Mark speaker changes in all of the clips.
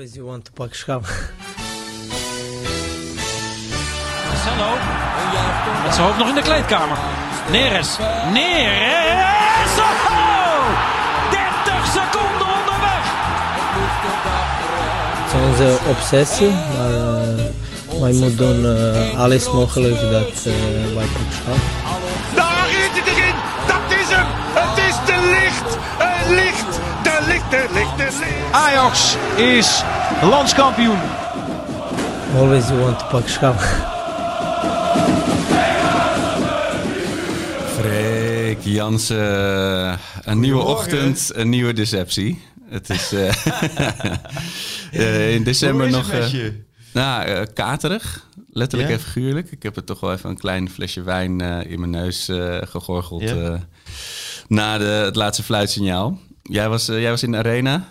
Speaker 1: Always you want to pak schaam.
Speaker 2: Marcelo. Met zijn hoofd nog in de kleedkamer. Neres. Neres. Oh! 30 seconden onderweg.
Speaker 1: Het is onze obsessie, maar uh, wij moeten doen uh, alles mogelijk dat uh, wij pak schaam.
Speaker 2: Ajax is landskampioen.
Speaker 1: Always you want to pak schaam.
Speaker 3: Freek Jansen, een nieuwe ochtend, een nieuwe deceptie. Het is uh, uh, in december
Speaker 4: is
Speaker 3: nog. uh, nou, uh, katerig. Letterlijk
Speaker 4: Ja?
Speaker 3: en figuurlijk. Ik heb er toch wel even een klein flesje wijn uh, in mijn neus uh, gegorgeld.
Speaker 4: Ja?
Speaker 3: uh, na de, het laatste fluitsignaal. Jij was, uh, jij was in de arena.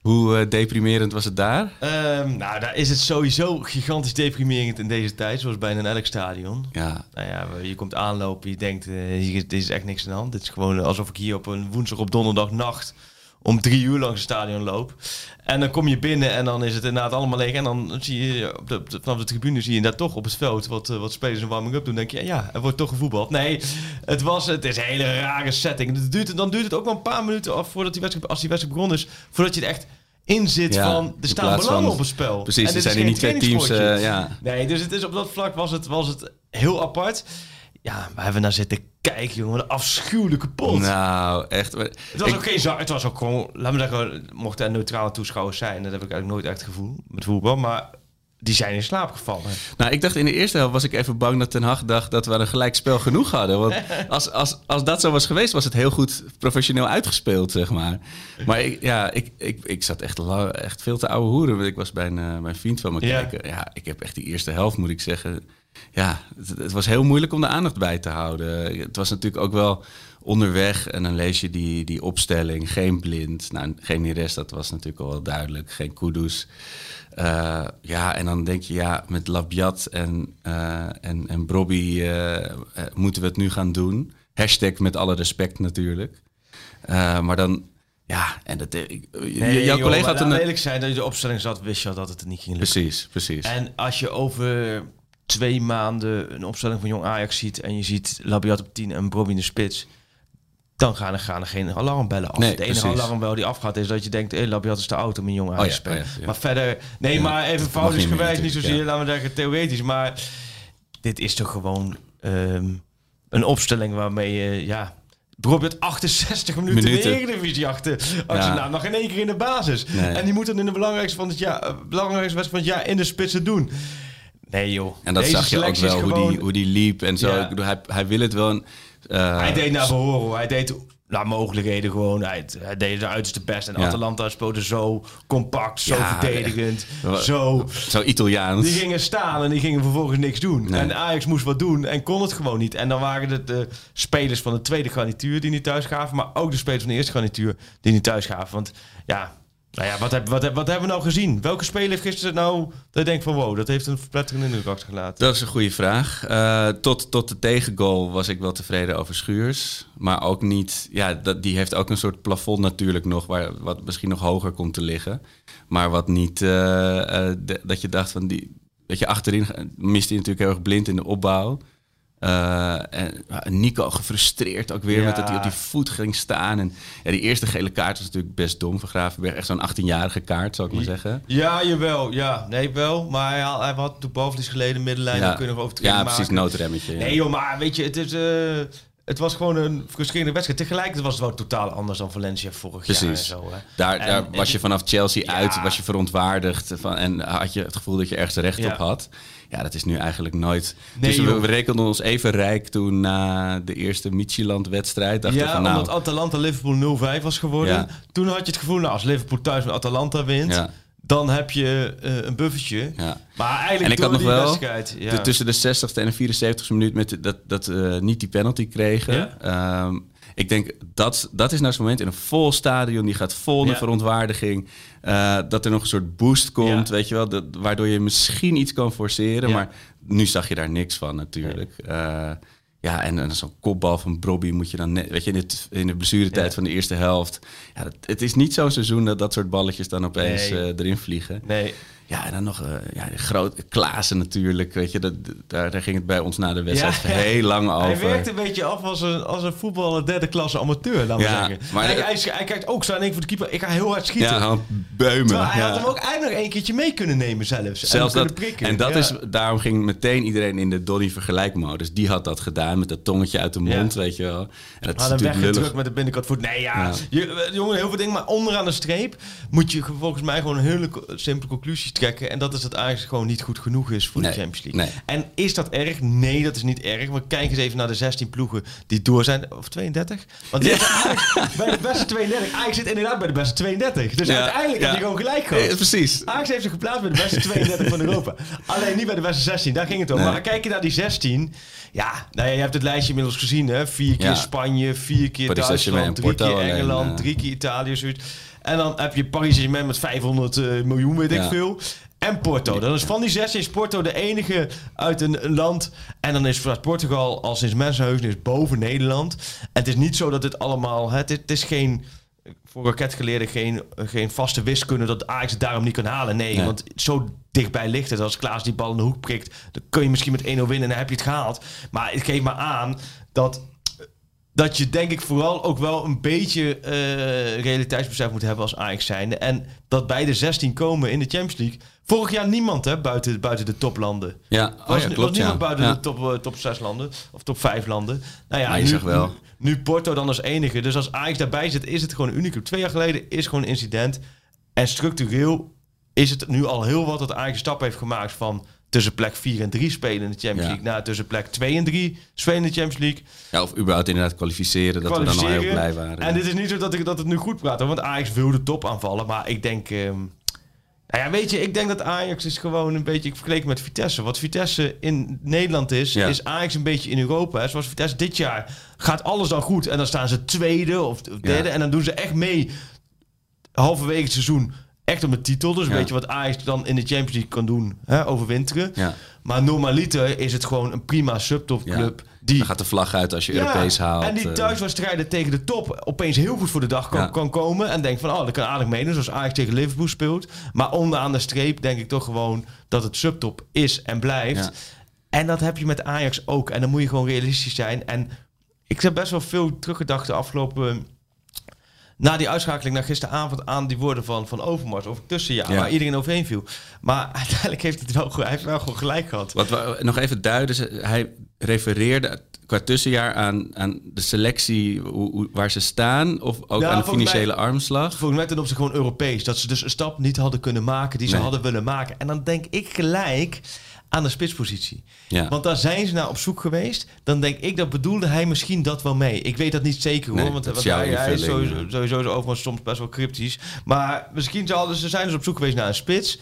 Speaker 3: Hoe uh, deprimerend was het daar?
Speaker 4: Ehm, nou, daar is het sowieso gigantisch deprimerend in deze tijd, zoals bijna in elk stadion.
Speaker 3: Ja,
Speaker 4: Nou ja, je komt aanlopen, je denkt, eh, hier dit is echt niks aan de hand. Dit is gewoon alsof ik hier op een woensdag op donderdag nacht om drie uur langs het stadion loop. En dan kom je binnen en dan is het inderdaad allemaal leeg. En dan zie je op de, vanaf de tribune zie je daar toch op het veld wat, eh, wat spelers een warming-up doen. Dan denk je, ja, er wordt toch gevoetbald. Nee, het, was, het is een hele rare setting. Het duurt, dan duurt het ook wel een paar minuten af voordat die wedstrijd, als die wedstrijd begonnen is, voordat je er echt in zit
Speaker 3: Ja,
Speaker 4: van, er staan belangen
Speaker 3: van-
Speaker 4: op het spel.
Speaker 3: precies.
Speaker 4: En
Speaker 3: Er zijn hier niet twee teams. eh, ja.
Speaker 4: Nee, dus het is op dat vlak was het, was het heel apart. Ja, we hebben naar zitten kijken, jongen. Een afschuwelijke pot.
Speaker 3: Nou, echt.
Speaker 4: het was
Speaker 3: ik-
Speaker 4: ook geen za- Het was ook gewoon, laat me zeggen, mochten er neutrale toeschouwers zijn. Dat heb ik eigenlijk nooit echt gevoel met voetbal. Maar die zijn in slaap gevallen.
Speaker 3: Nou, ik dacht in de eerste helft was ik even bang dat Ten Hag dacht dat we een gelijk spel genoeg hadden. Want als, als, als dat zo was geweest, was het heel goed professioneel uitgespeeld, zeg maar. Maar ik, ja, ik, ik, ik zat echt, lang, echt veel te ouwe hoeren. want Ik was bij een, eh, bij een vriend van me
Speaker 4: Ja.
Speaker 3: kijken. Ja, ik heb echt die eerste helft, moet ik zeggen. Ja, het, het was heel moeilijk om de aandacht bij te houden. Het was natuurlijk ook wel onderweg. En dan lees je die, die opstelling. Geen blind. Nou, geen Neres, dat was natuurlijk al wel duidelijk. Geen Kudus. Eh, ja, en dan denk je, ja, met Labiat en, eh en, en Brobby eh, moeten we het nu gaan doen. Hashtag met alle respect natuurlijk. Maar dan, ja, en dat, ik-
Speaker 4: Nee,
Speaker 3: jouw
Speaker 4: joh,
Speaker 3: collega had een...
Speaker 4: eerlijk zijn, dat je de opstelling zat, wist je al dat het niet ging lukken.
Speaker 3: Precies, precies.
Speaker 4: En als je over twee maanden een opstelling van Jong Ajax ziet... en je ziet Labiat op 10 en Brobby in de spits... dan gaan er, gaan er geen alarmbellen af.
Speaker 3: Nee,
Speaker 4: de enige alarmbel die afgaat is dat je denkt... Hé, Labiat is te oud om in Jong Ajax
Speaker 3: ja,
Speaker 4: te spelen.
Speaker 3: oh ja, ja.
Speaker 4: Maar verder... Nee, maar even
Speaker 3: meer
Speaker 4: gewijs, niet zozeer, laten we zeggen, theoretisch. Maar dit is toch gewoon ehm, een opstelling waarmee je... Ja, had 68 minuten,
Speaker 3: Minuten.
Speaker 4: in de Eredivisie achter.
Speaker 3: Ja.
Speaker 4: je nou nog in één keer in de basis.
Speaker 3: Nee.
Speaker 4: En die moet het in de belangrijkste, van het jaar, eh, belangrijkste wedstrijd van het jaar in de spitsen doen. Nee joh.
Speaker 3: En dat
Speaker 4: Deze
Speaker 3: zag je ook wel, hoe,
Speaker 4: gewoon-
Speaker 3: die, hoe die liep en zo.
Speaker 4: Ja.
Speaker 3: Ik bedoel, hij, hij wil het wel. een, eh,
Speaker 4: Hij deed naar behoren. hoor. Hij deed naar mogelijkheden gewoon. Hij, hij deed zijn uiterste best. En
Speaker 3: Ja.
Speaker 4: Atalanta speelde zo compact, zo
Speaker 3: Ja,
Speaker 4: verdedigend. Zo.
Speaker 3: Zo Italiaans.
Speaker 4: Die gingen staan en die gingen vervolgens niks doen.
Speaker 3: Nee.
Speaker 4: En Ajax moest wat doen en kon het gewoon niet. En dan waren het de spelers van de tweede garnituur die niet thuis gaven. Maar ook de spelers van de eerste garnituur die niet thuis gaven. Want ja, nou ja wat, wat, wat hebben we nou gezien? Welke speler heeft gisteren nou... Dat je denkt van wow, dat heeft een verpletterende indruk achtergelaten.
Speaker 3: Dat is een goede vraag. Eh, tot, tot de tegengoal was ik wel tevreden over Schuurs. Maar ook niet... Ja, dat, die heeft ook een soort plafond natuurlijk nog... Waar, wat misschien nog hoger komt te liggen. Maar wat niet... eh, eh, dat je dacht van... Die, dat je achterin... mist hij natuurlijk heel erg blind in de opbouw. Eh, en ja, Nico gefrustreerd ook weer
Speaker 4: Ja.
Speaker 3: met dat hij op die voet ging staan. En ja, die eerste gele kaart was natuurlijk best dom van Gravenberg. Echt zo'n 18-jarige kaart, zou ik maar zeggen.
Speaker 4: Ja, jawel. Ja, nee, wel. Maar hij had, hij had geleden middenlijn. Dan kun je nog overtreding
Speaker 3: ja
Speaker 4: maken.
Speaker 3: precies, noodremmetje. ja.
Speaker 4: Nee joh, maar weet je, het is... eh, het was gewoon een frustrerende wedstrijd. Tegelijkertijd was het wel totaal anders dan Valencia vorig jaar en zo. Hè.
Speaker 3: Daar,
Speaker 4: En-
Speaker 3: daar
Speaker 4: en
Speaker 3: was je vanaf Chelsea
Speaker 4: Ja.
Speaker 3: uit, was je verontwaardigd van, en had je het gevoel dat je ergens recht
Speaker 4: Ja.
Speaker 3: op had. Ja, dat is nu eigenlijk nooit.
Speaker 4: Nee,
Speaker 3: dus we, we rekenden ons even rijk toen na de eerste Midtjylland-wedstrijd. Dachten
Speaker 4: Ja,
Speaker 3: van, nou,
Speaker 4: omdat Atalanta Liverpool 0-5 was geworden.
Speaker 3: Ja.
Speaker 4: Toen had je het gevoel, nou, als Liverpool thuis met Atalanta wint,
Speaker 3: Ja.
Speaker 4: dan heb je eh, een buffertje.
Speaker 3: ja.
Speaker 4: Maar eigenlijk
Speaker 3: En ik had nog wel.
Speaker 4: Ja.
Speaker 3: tussen de 60ste en de 74ste minuut met dat, dat eh, niet die penalty kregen. Ehm, ik denk dat dat is nou zo'n moment in een vol stadion, die gaat vol naar
Speaker 4: Ja.
Speaker 3: verontwaardiging. eh, dat er nog een soort boost komt,
Speaker 4: Ja.
Speaker 3: weet je wel, dat, waardoor je misschien iets kan forceren.
Speaker 4: Ja.
Speaker 3: Maar nu zag je daar niks van natuurlijk. Eh, Ja, en, en zo'n kopbal van Bobby moet je dan net, weet je, in, het, in de blessuretijd
Speaker 4: Ja.
Speaker 3: van de eerste helft. Ja, dat, het is niet zo'n seizoen dat dat soort balletjes dan opeens
Speaker 4: Nee.
Speaker 3: eh, erin vliegen.
Speaker 4: Nee,
Speaker 3: Ja, en dan nog eh, ja, de grote Klaassen natuurlijk, weet je, dat, daar, daar ging het bij ons na de wedstrijd
Speaker 4: Ja,
Speaker 3: heel lang
Speaker 4: Hij
Speaker 3: over.
Speaker 4: werkt een beetje af als een, als een voetballer derde klasse amateur, laat
Speaker 3: Ja,
Speaker 4: maar zeggen.
Speaker 3: maar
Speaker 4: hij, hij, hij kijkt ook zo aan één voor de keeper. Ik ga heel hard schieten.
Speaker 3: ja, beumen.
Speaker 4: Terwijl hij
Speaker 3: ja.
Speaker 4: had hem ook eigenlijk nog een keertje mee kunnen nemen zelfs.
Speaker 3: Zelfs
Speaker 4: en
Speaker 3: dat,
Speaker 4: prikken.
Speaker 3: en dat is, daarom ging meteen iedereen in de Donny vergelijkmodus. Die had dat gedaan met dat tongetje uit de mond, weet je wel. En dat is natuurlijk
Speaker 4: weggedrukt met de binnenkant voet. Nee, ja. Jongen, heel veel dingen. Maar onderaan de streep moet je volgens mij gewoon een hele simpele conclusie En dat is dat Ajax gewoon niet goed genoeg is voor
Speaker 3: Nee,
Speaker 4: de Champions League.
Speaker 3: nee.
Speaker 4: En is dat erg? Nee, dat is niet erg. Maar kijk eens even naar de 16 ploegen die door zijn. Of 32? Want Ajax bij de beste 32. Ajax zit inderdaad bij de beste 32. Dus
Speaker 3: Ja,
Speaker 4: uiteindelijk
Speaker 3: ja.
Speaker 4: heb je gewoon gelijk gehad.
Speaker 3: Eh, precies.
Speaker 4: Ajax heeft zich geplaatst bij de beste 32 van Europa. Alleen niet bij de beste 16, daar ging het om.
Speaker 3: Nee.
Speaker 4: Maar kijk je naar die 16. Ja, nou ja, je hebt het lijstje inmiddels gezien. Hè? Vier keer
Speaker 3: Ja.
Speaker 4: Spanje, vier keer
Speaker 3: Paris
Speaker 4: Duitsland, drie
Speaker 3: en
Speaker 4: keer Engeland,
Speaker 3: eh.
Speaker 4: drie keer Italië, zoiets. En dan heb je Paris Saint-Germain met 500 eh, miljoen, weet ik veel. En Porto. Dan is van die 16 is Porto de enige uit een, een land. En dan is Portugal al sinds mensenheuzen is boven Nederland. En het is niet zo dat het allemaal... Het is, het is geen voor raketgeleerden geen, geen vaste wiskunde dat Ajax het daarom niet kan halen. Nee,
Speaker 3: Nee.
Speaker 4: want zo dichtbij ligt het. Als Klaas die bal in de hoek prikt, dan kun je misschien met 1-0 winnen en dan heb je het gehaald. Maar het geeft maar aan dat, dat je denk ik vooral ook wel een beetje eh, realiteitsbesef moet hebben als Ajax zijnde. En dat bij de 16 komen in de Champions League. Vorig jaar niemand hè, buiten, buiten de toplanden.
Speaker 3: Ja, oh
Speaker 4: Was,
Speaker 3: ja,
Speaker 4: was
Speaker 3: klopt.
Speaker 4: niemand
Speaker 3: ja.
Speaker 4: buiten
Speaker 3: Ja.
Speaker 4: de top, eh, top 6 landen of top 5 landen. Nou ja, nu,
Speaker 3: wel.
Speaker 4: Nu, nu Porto dan als enige. Dus als Ajax daarbij zit, is het gewoon unicum. Twee jaar geleden is gewoon een incident. En structureel is het nu al heel wat dat Ajax een stap heeft gemaakt van tussen plek 4 en 3 spelen in de Champions. League naar tussen plek 2 en 3 spelen in de Champions League.
Speaker 3: Ja, of überhaupt inderdaad kwalificeren, dat we dan al heel
Speaker 4: Kwalificeren.
Speaker 3: blij waren.
Speaker 4: En dit is niet zo dat ik dat het nu goed praat, hoor, want Ajax wil de top aanvallen. Maar ik denk. ehm, nou ja, weet je, ik denk dat Ajax is gewoon een beetje. Ik vergeleek met Vitesse. Wat Vitesse in Nederland is,
Speaker 3: Ja.
Speaker 4: is Ajax een beetje in Europa. Hè. Zoals Vitesse dit jaar gaat alles dan goed. En dan staan ze tweede of of derde.
Speaker 3: Ja.
Speaker 4: En dan doen ze echt mee halverwege het seizoen. Echt om de titel. Dus
Speaker 3: Ja.
Speaker 4: weet je wat Ajax dan in de Champions League kan doen? Hè, overwinteren.
Speaker 3: Ja.
Speaker 4: Maar normaliter is het gewoon een prima subtopclub. Die
Speaker 3: Dan gaat de vlag uit als je Europees haalt.
Speaker 4: en die
Speaker 3: eh.
Speaker 4: thuiswedstrijden tegen de top opeens heel goed voor de dag kan,
Speaker 3: Ja.
Speaker 4: kan komen. En denkt van, oh, dat kan aardig meedoen. Zoals Ajax tegen Liverpool speelt. Maar onderaan de streep denk ik toch gewoon dat het subtop is en blijft.
Speaker 3: Ja.
Speaker 4: En dat heb je met Ajax ook. En dan moet je gewoon realistisch zijn. En ik heb best wel veel teruggedacht de afgelopen... Na die uitschakeling naar gisteravond aan die woorden van, van Overmars over het tussenjaar,
Speaker 3: Ja.
Speaker 4: waar iedereen overheen viel. Maar uiteindelijk heeft het wel, hij heeft wel gewoon gelijk gehad.
Speaker 3: Wat we nog even duiden, hij refereerde qua tussenjaar aan, aan de selectie hoe, hoe- waar ze staan, of ook
Speaker 4: Ja,
Speaker 3: aan de
Speaker 4: volgens mij-
Speaker 3: financiële armslag.
Speaker 4: Volgens mij ten opzichte gewoon Europees. Dat ze dus een stap niet hadden kunnen maken die ze
Speaker 3: Nee.
Speaker 4: hadden willen maken. En dan denk ik gelijk aan de spitspositie.
Speaker 3: Ja.
Speaker 4: Want daar zijn ze naar op zoek geweest. Dan denk ik, dat bedoelde hij misschien dat wel mee. Ik weet dat niet zeker hoor.
Speaker 3: Nee,
Speaker 4: want
Speaker 3: jouw
Speaker 4: hij, hij is sowieso,
Speaker 3: ja.
Speaker 4: sowieso overigens soms best wel cryptisch. Maar misschien zouden ze zijn dus op zoek geweest naar een spits.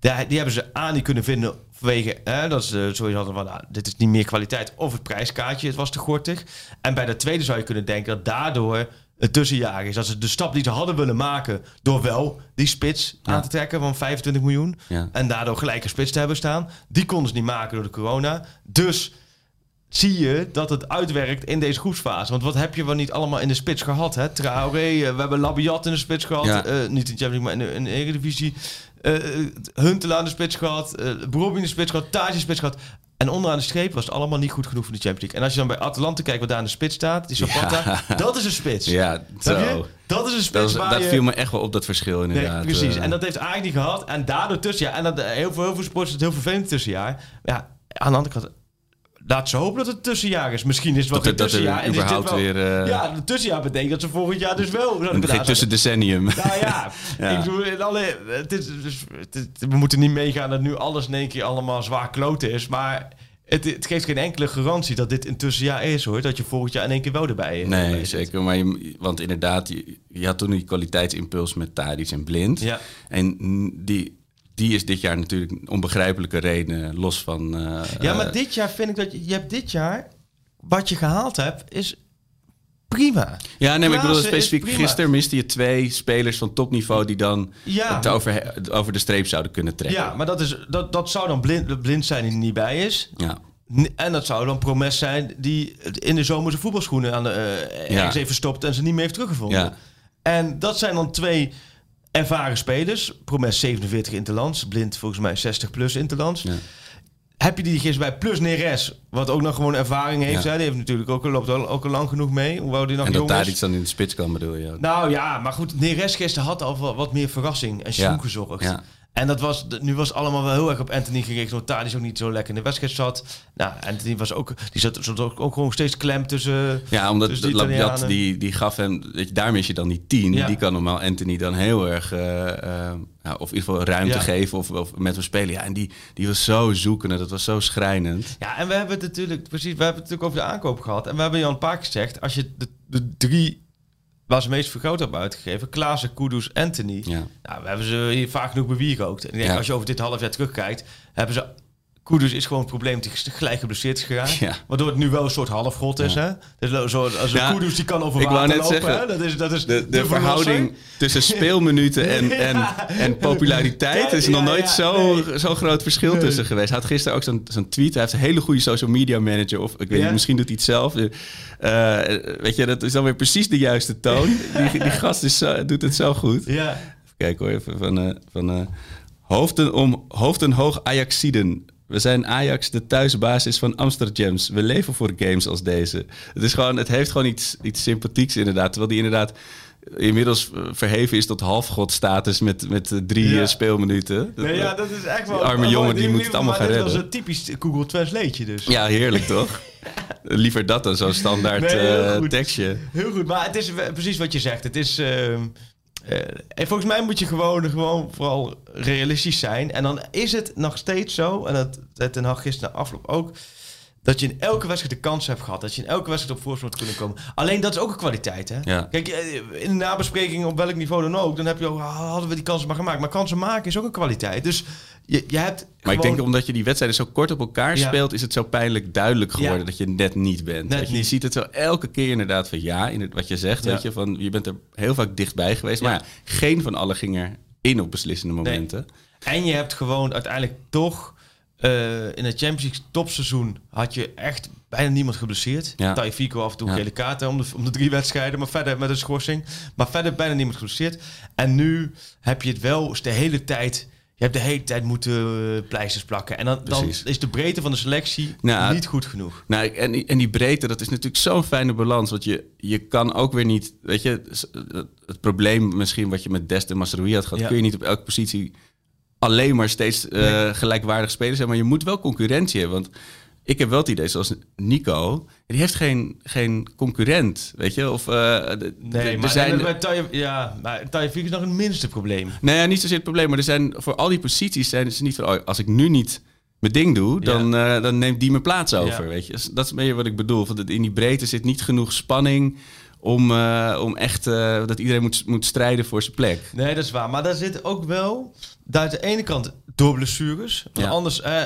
Speaker 4: Ja, die hebben ze aan niet kunnen vinden vanwege hè, dat ze sowieso hadden van, nou, dit is niet meer kwaliteit of het prijskaartje, het was te gortig. En bij de tweede zou je kunnen denken dat daardoor het tussenjaar is. Dat ze de stap die ze hadden willen maken door wel die spits
Speaker 3: Ja.
Speaker 4: aan te trekken van 25 miljoen
Speaker 3: Ja.
Speaker 4: en daardoor gelijk een spits te hebben staan. Die konden ze niet maken door de corona. Dus zie je dat het uitwerkt in deze groepsfase. Want wat heb je wel niet allemaal in de spits gehad? Hè? Traoré, eh, we hebben Labiat in de spits gehad.
Speaker 3: Ja.
Speaker 4: Eh, niet in de Champions League, maar in de, in de Eredivisie. Eh Huntelaar in de spits gehad. eh Brobbey in de spits gehad. Tage in de spits gehad. En onderaan de streep was het allemaal niet goed genoeg voor de Champions League. En als je dan bij Atalanta kijkt wat daar in de spits staat, die Zapata, dat is een spits.
Speaker 3: Ja, zo.
Speaker 4: Dat is een spits
Speaker 3: Dat, was- dat
Speaker 4: je...
Speaker 3: viel me echt wel op, dat verschil inderdaad.
Speaker 4: Nee, precies.
Speaker 3: Eh,
Speaker 4: En dat heeft Ajax niet gehad. En daardoor tussenjaar. En dat, eh, heel, veel, heel veel sporters het heel vervelend tussenjaar. Ja, aan de andere kant... Laat ze hopen dat het tussenjaar is. Misschien is het wel
Speaker 3: Dat
Speaker 4: geen
Speaker 3: dat er
Speaker 4: tussenjaar. en is dit
Speaker 3: überhaupt
Speaker 4: wel-
Speaker 3: weer, eh,
Speaker 4: Ja, het tussenjaar betekent dat ze volgend jaar dus wel...
Speaker 3: een
Speaker 4: gedaan
Speaker 3: geen tussendecennium.
Speaker 4: Nou ja,
Speaker 3: Ja.
Speaker 4: Ik bedoel, in alle, het is, het is- we moeten niet meegaan dat nu alles in één keer allemaal zwaar kloten is. Maar het, het geeft geen enkele garantie dat dit een tussenjaar is hoor. Dat je volgend jaar in één keer wel erbij
Speaker 3: Nee,
Speaker 4: zit.
Speaker 3: zeker. Maar je, want inderdaad, je, je had toen die kwaliteitsimpuls met Tadic en Blind.
Speaker 4: Ja.
Speaker 3: En die, die is dit jaar natuurlijk onbegrijpelijke redenen los van... eh,
Speaker 4: Ja, maar
Speaker 3: eh,
Speaker 4: dit jaar vind ik dat je, je hebt dit jaar, wat je gehaald hebt, is prima.
Speaker 3: Ja, nee, maar ik bedoel specifiek gisteren miste je twee spelers van topniveau die dan
Speaker 4: Ja.
Speaker 3: het over, over de streep zouden kunnen trekken.
Speaker 4: Ja, maar dat, is, dat, dat zou dan blind, blind zijn die er niet bij is.
Speaker 3: Ja.
Speaker 4: En dat zou dan Promes zijn die in de zomer zijn voetbalschoenen aan de, eh,
Speaker 3: Ja.
Speaker 4: ergens even stopt en ze niet meer heeft teruggevonden.
Speaker 3: Ja.
Speaker 4: En dat zijn dan twee ervaren spelers. Promes 47 interlands, Blind volgens mij 60 plus interlands.
Speaker 3: Ja.
Speaker 4: Heb je die gisteren bij plus Neres, wat ook nog gewoon ervaring heeft.
Speaker 3: Ja.
Speaker 4: hè? Die heeft natuurlijk ook, loopt al, ook al lang genoeg mee. Hoewel die nog
Speaker 3: En dat daar iets dan in de spits kan, bedoel je?
Speaker 4: Nou ja, maar goed, Neres gisteren had al wat, wat meer verrassing en schoen gezorgd. En dat was, nu was allemaal wel heel erg op Anthony gericht. Want Tadic ook niet zo lekker in de wedstrijd zat. Nou, Anthony was ook, die zat, zat ook, ook gewoon steeds klem tussen...
Speaker 3: Ja, omdat
Speaker 4: tussen de
Speaker 3: Labiat
Speaker 4: Italianen.
Speaker 3: die, die gaf hem, weet je, daar mis je dan die tien.
Speaker 4: Ja.
Speaker 3: Die kan normaal Anthony dan heel erg, eh, eh, of in ieder geval ruimte
Speaker 4: Ja.
Speaker 3: geven of, of met hem spelen. Ja, en die, die was zo zoekende, dat was zo schrijnend.
Speaker 4: Ja, en we hebben het natuurlijk, precies, we hebben het natuurlijk over de aankoop gehad. En we hebben je al een paar keer gezegd, als je de, de drie waar ze meest vergroot hebben uitgegeven, Klaassen, Kudus, Anthony.
Speaker 3: Ja.
Speaker 4: Nou, we hebben ze hier vaak genoeg bewierookt. En ik denk,
Speaker 3: Ja.
Speaker 4: als je over dit half jaar terugkijkt, hebben ze... Kudus is gewoon het probleem dat hij gelijk geblesseerd is geraakt.
Speaker 3: Ja.
Speaker 4: Waardoor het nu wel een soort halfgod is, hè? Dus zo, als een
Speaker 3: Ja,
Speaker 4: Kudus die kan over
Speaker 3: ik wou net
Speaker 4: lopen,
Speaker 3: zeggen,
Speaker 4: hè? Dat is, dat is
Speaker 3: De, verhouding tussen speelminuten en, en, en populariteit is nog
Speaker 4: Ja,
Speaker 3: nooit
Speaker 4: ja,
Speaker 3: zo,
Speaker 4: nee.
Speaker 3: zo'n groot verschil tussen geweest. Hij had gisteren ook zo'n zo'n tweet. Hij heeft een hele goede social media manager. Of ik weet
Speaker 4: Ja.
Speaker 3: niet, misschien doet hij het zelf. Eh, weet je, dat is dan weer precies de juiste toon. Die, die gast is zo- doet het zo goed.
Speaker 4: Ja.
Speaker 3: Even kijken hoor, even van, eh, van eh, hoofden, om, hoofden hoog Ajaxiden. We zijn Ajax, de thuisbasis van Amsterdams. We leven voor games als deze. Het, is gewoon, het heeft gewoon iets, iets sympathieks inderdaad. Terwijl die inderdaad inmiddels eh, verheven is tot halfgodstatus met, met eh, drie
Speaker 4: Ja.
Speaker 3: eh, speelminuten. Dat-
Speaker 4: Nee, ja, dat is echt wel...
Speaker 3: Die arme jongen, die moet het allemaal gaan
Speaker 4: Dat
Speaker 3: redden.
Speaker 4: was een typisch Google Translate dus.
Speaker 3: ja, heerlijk toch? Liever dat dan zo'n standaard
Speaker 4: Nee, heel
Speaker 3: tekstje.
Speaker 4: Heel goed, maar het is precies wat je zegt. Het is... ehm, eh, en volgens mij moet je gewoon, gewoon vooral realistisch zijn. En dan is het nog steeds zo, en dat zei Ten Hag gisteren na afloop ook... dat je in elke wedstrijd de kans hebt gehad. Dat je in elke wedstrijd op voorsprong moet kunnen komen. Alleen dat is ook een kwaliteit, hè?
Speaker 3: Ja.
Speaker 4: Kijk, eh, in de nabespreking op welk niveau dan ook... dan heb je ah, hadden we die kansen maar gemaakt. Maar kansen maken is ook een kwaliteit. Dus je, je hebt
Speaker 3: Maar ik denk omdat je die wedstrijden zo kort op elkaar
Speaker 4: Ja.
Speaker 3: speelt, is het zo pijnlijk duidelijk geworden
Speaker 4: Ja.
Speaker 3: dat je net niet bent.
Speaker 4: Net
Speaker 3: je, ziet het zo elke keer inderdaad van ja, in het, wat je zegt,
Speaker 4: Ja.
Speaker 3: weet je, van je bent er heel vaak dichtbij geweest. Maar geen van allen ging er in op beslissende momenten.
Speaker 4: En je hebt gewoon uiteindelijk toch... eh, in het Champions League topseizoen had je echt bijna niemand geblesseerd.
Speaker 3: Ja.
Speaker 4: Fico af en toe gele kaarten om de, om de drie wedstrijden, maar verder met een schorsing. Maar verder bijna niemand geblesseerd. En nu heb je het wel de hele tijd... Je hebt de hele tijd moeten eh, pleisters plakken. En dan, dan is de breedte van de selectie
Speaker 3: Nou,
Speaker 4: niet goed genoeg.
Speaker 3: Nou, en, die- en die breedte, dat is natuurlijk zo'n fijne balans. Want je, je kan ook weer niet, weet je, het, het probleem misschien wat je met Dest en Masroui had gehad,
Speaker 4: Ja.
Speaker 3: kun je niet op elke positie alleen maar steeds eh, gelijkwaardig spelen zijn. Maar je moet wel concurrentie hebben. Want ik heb wel het idee, zoals Nico, die heeft geen, geen concurrent, weet je. Of, eh, de-
Speaker 4: Nee, maar,
Speaker 3: zijn,
Speaker 4: Taje- ja, maar is nog het minste probleem.
Speaker 3: Nee, ja, niet zozeer het probleem. Maar er zijn voor al die posities zijn ze niet van... Oh, als ik nu niet mijn ding doe, dan, eh, dan neemt die mijn plaats over.
Speaker 4: Ja.
Speaker 3: Weet je? Dus Dat is beetje wat ik bedoel. Van dat in die breedte zit niet genoeg spanning... om, eh, om echt eh, dat iedereen moet, moet strijden voor zijn plek.
Speaker 4: Nee, dat is waar. Maar daar zit ook wel... Daar de ene kant door blessures. Want
Speaker 3: Ja.
Speaker 4: anders... eh,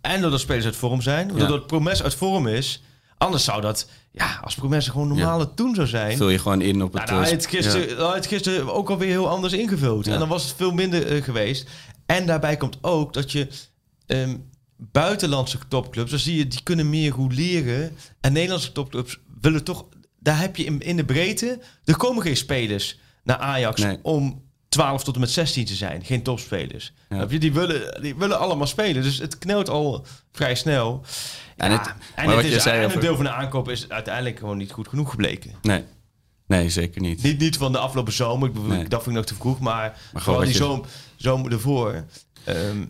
Speaker 4: en doordat spelers uit vorm zijn.
Speaker 3: Ja.
Speaker 4: Doordat Promes uit vorm is. Anders zou dat... Ja, als Promes gewoon normale toen zou zijn...
Speaker 3: Vul je gewoon in op het...
Speaker 4: Nou, het gisteren, het gisteren ook alweer heel anders ingevuld. En dan was het veel minder geweest. En daarbij komt ook dat je ehm, buitenlandse topclubs, dan zie je, die kunnen meer leren. En Nederlandse topclubs willen toch, daar heb je in, in de breedte, er komen geen spelers naar Ajax
Speaker 3: Nee.
Speaker 4: om 12 tot en met 16 te zijn. Geen topspelers.
Speaker 3: Ja.
Speaker 4: Die, willen, die willen allemaal spelen. Dus het knelt al vrij snel.
Speaker 3: En het-
Speaker 4: en
Speaker 3: maar
Speaker 4: het
Speaker 3: wat
Speaker 4: is,
Speaker 3: je zei
Speaker 4: en
Speaker 3: over-
Speaker 4: een deel van de aankoop is uiteindelijk gewoon niet goed genoeg gebleken.
Speaker 3: Nee. nee, zeker niet.
Speaker 4: Niet, niet van de afgelopen zomer, ik bedoel,
Speaker 3: Nee.
Speaker 4: dat vind ik nog te vroeg, maar,
Speaker 3: gewoon
Speaker 4: vooral
Speaker 3: wat
Speaker 4: die
Speaker 3: je-
Speaker 4: zomer, zomer ervoor. Ehm,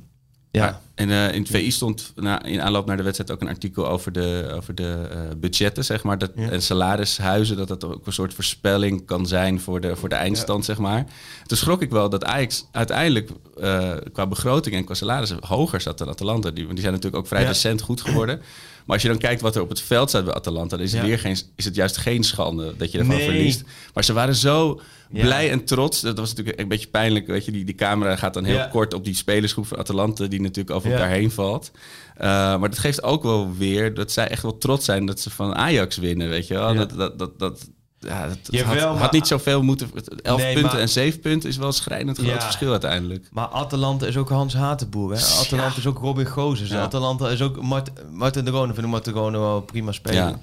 Speaker 4: ja.
Speaker 3: Maar En eh, in het VI stond na, in aanloop naar de wedstrijd ook een artikel over de, over de eh, budgetten, zeg maar. Dat,
Speaker 4: Ja.
Speaker 3: En salarishuizen, dat dat ook een soort voorspelling kan zijn voor de, voor de eindstand, zeg maar. Toen schrok ik wel dat Ajax uiteindelijk eh, qua begroting en qua salarissen hoger zat dan Atalanta. Die, die zijn natuurlijk ook vrij
Speaker 4: Ja.
Speaker 3: recent goed geworden. Maar als je dan kijkt wat er op het veld staat bij Atalanta, dan is het, weer geen, is het juist geen schande dat je ervan
Speaker 4: Nee.
Speaker 3: verliest. Maar ze waren zo blij en trots. Dat was natuurlijk een beetje pijnlijk. Weet je, die, die camera gaat dan heel kort op die spelersgroep van Atalanta, die natuurlijk over
Speaker 4: Ja.
Speaker 3: elkaar heen valt. Uh, maar dat geeft ook wel weer dat zij echt wel trots zijn dat ze van Ajax winnen, weet je wel.
Speaker 4: Ja.
Speaker 3: Dat, dat, dat, dat, ja, dat,
Speaker 4: Jawel,
Speaker 3: had, niet zoveel moeten... 11
Speaker 4: Nee,
Speaker 3: punten
Speaker 4: maar-
Speaker 3: en 7 punten is wel een schrijnend groot
Speaker 4: Ja.
Speaker 3: verschil uiteindelijk.
Speaker 4: Maar Atalanta is ook Hans Hatenboer. Hè? Atalanta is ook Robin Gozes. Atalanta is ook Mart Martin de Rone. Vind ik Martin de Rone wel prima spelen.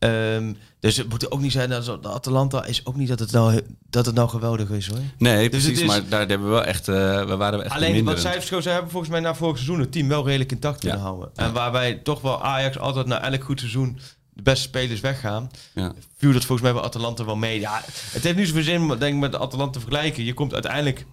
Speaker 4: Ehm, dus het moet ook niet zijn dat Atalanta is ook niet dat het nou, dat het nou geweldig is hoor.
Speaker 3: Nee,
Speaker 4: Dus
Speaker 3: precies.
Speaker 4: is-
Speaker 3: Maar daar hebben we wel echt... eh, we waren echt
Speaker 4: Alleen wat zij hebben volgens mij na vorig seizoen het team wel redelijk intact kunnen
Speaker 3: Ja.
Speaker 4: houden. En waarbij toch wel Ajax altijd na elk goed seizoen de beste spelers weggaan.
Speaker 3: Ja.
Speaker 4: Viel dat volgens mij bij Atalanta wel mee. Ja, het heeft niet zoveel zin om denk ik, met Atalanta te vergelijken. Je komt uiteindelijk...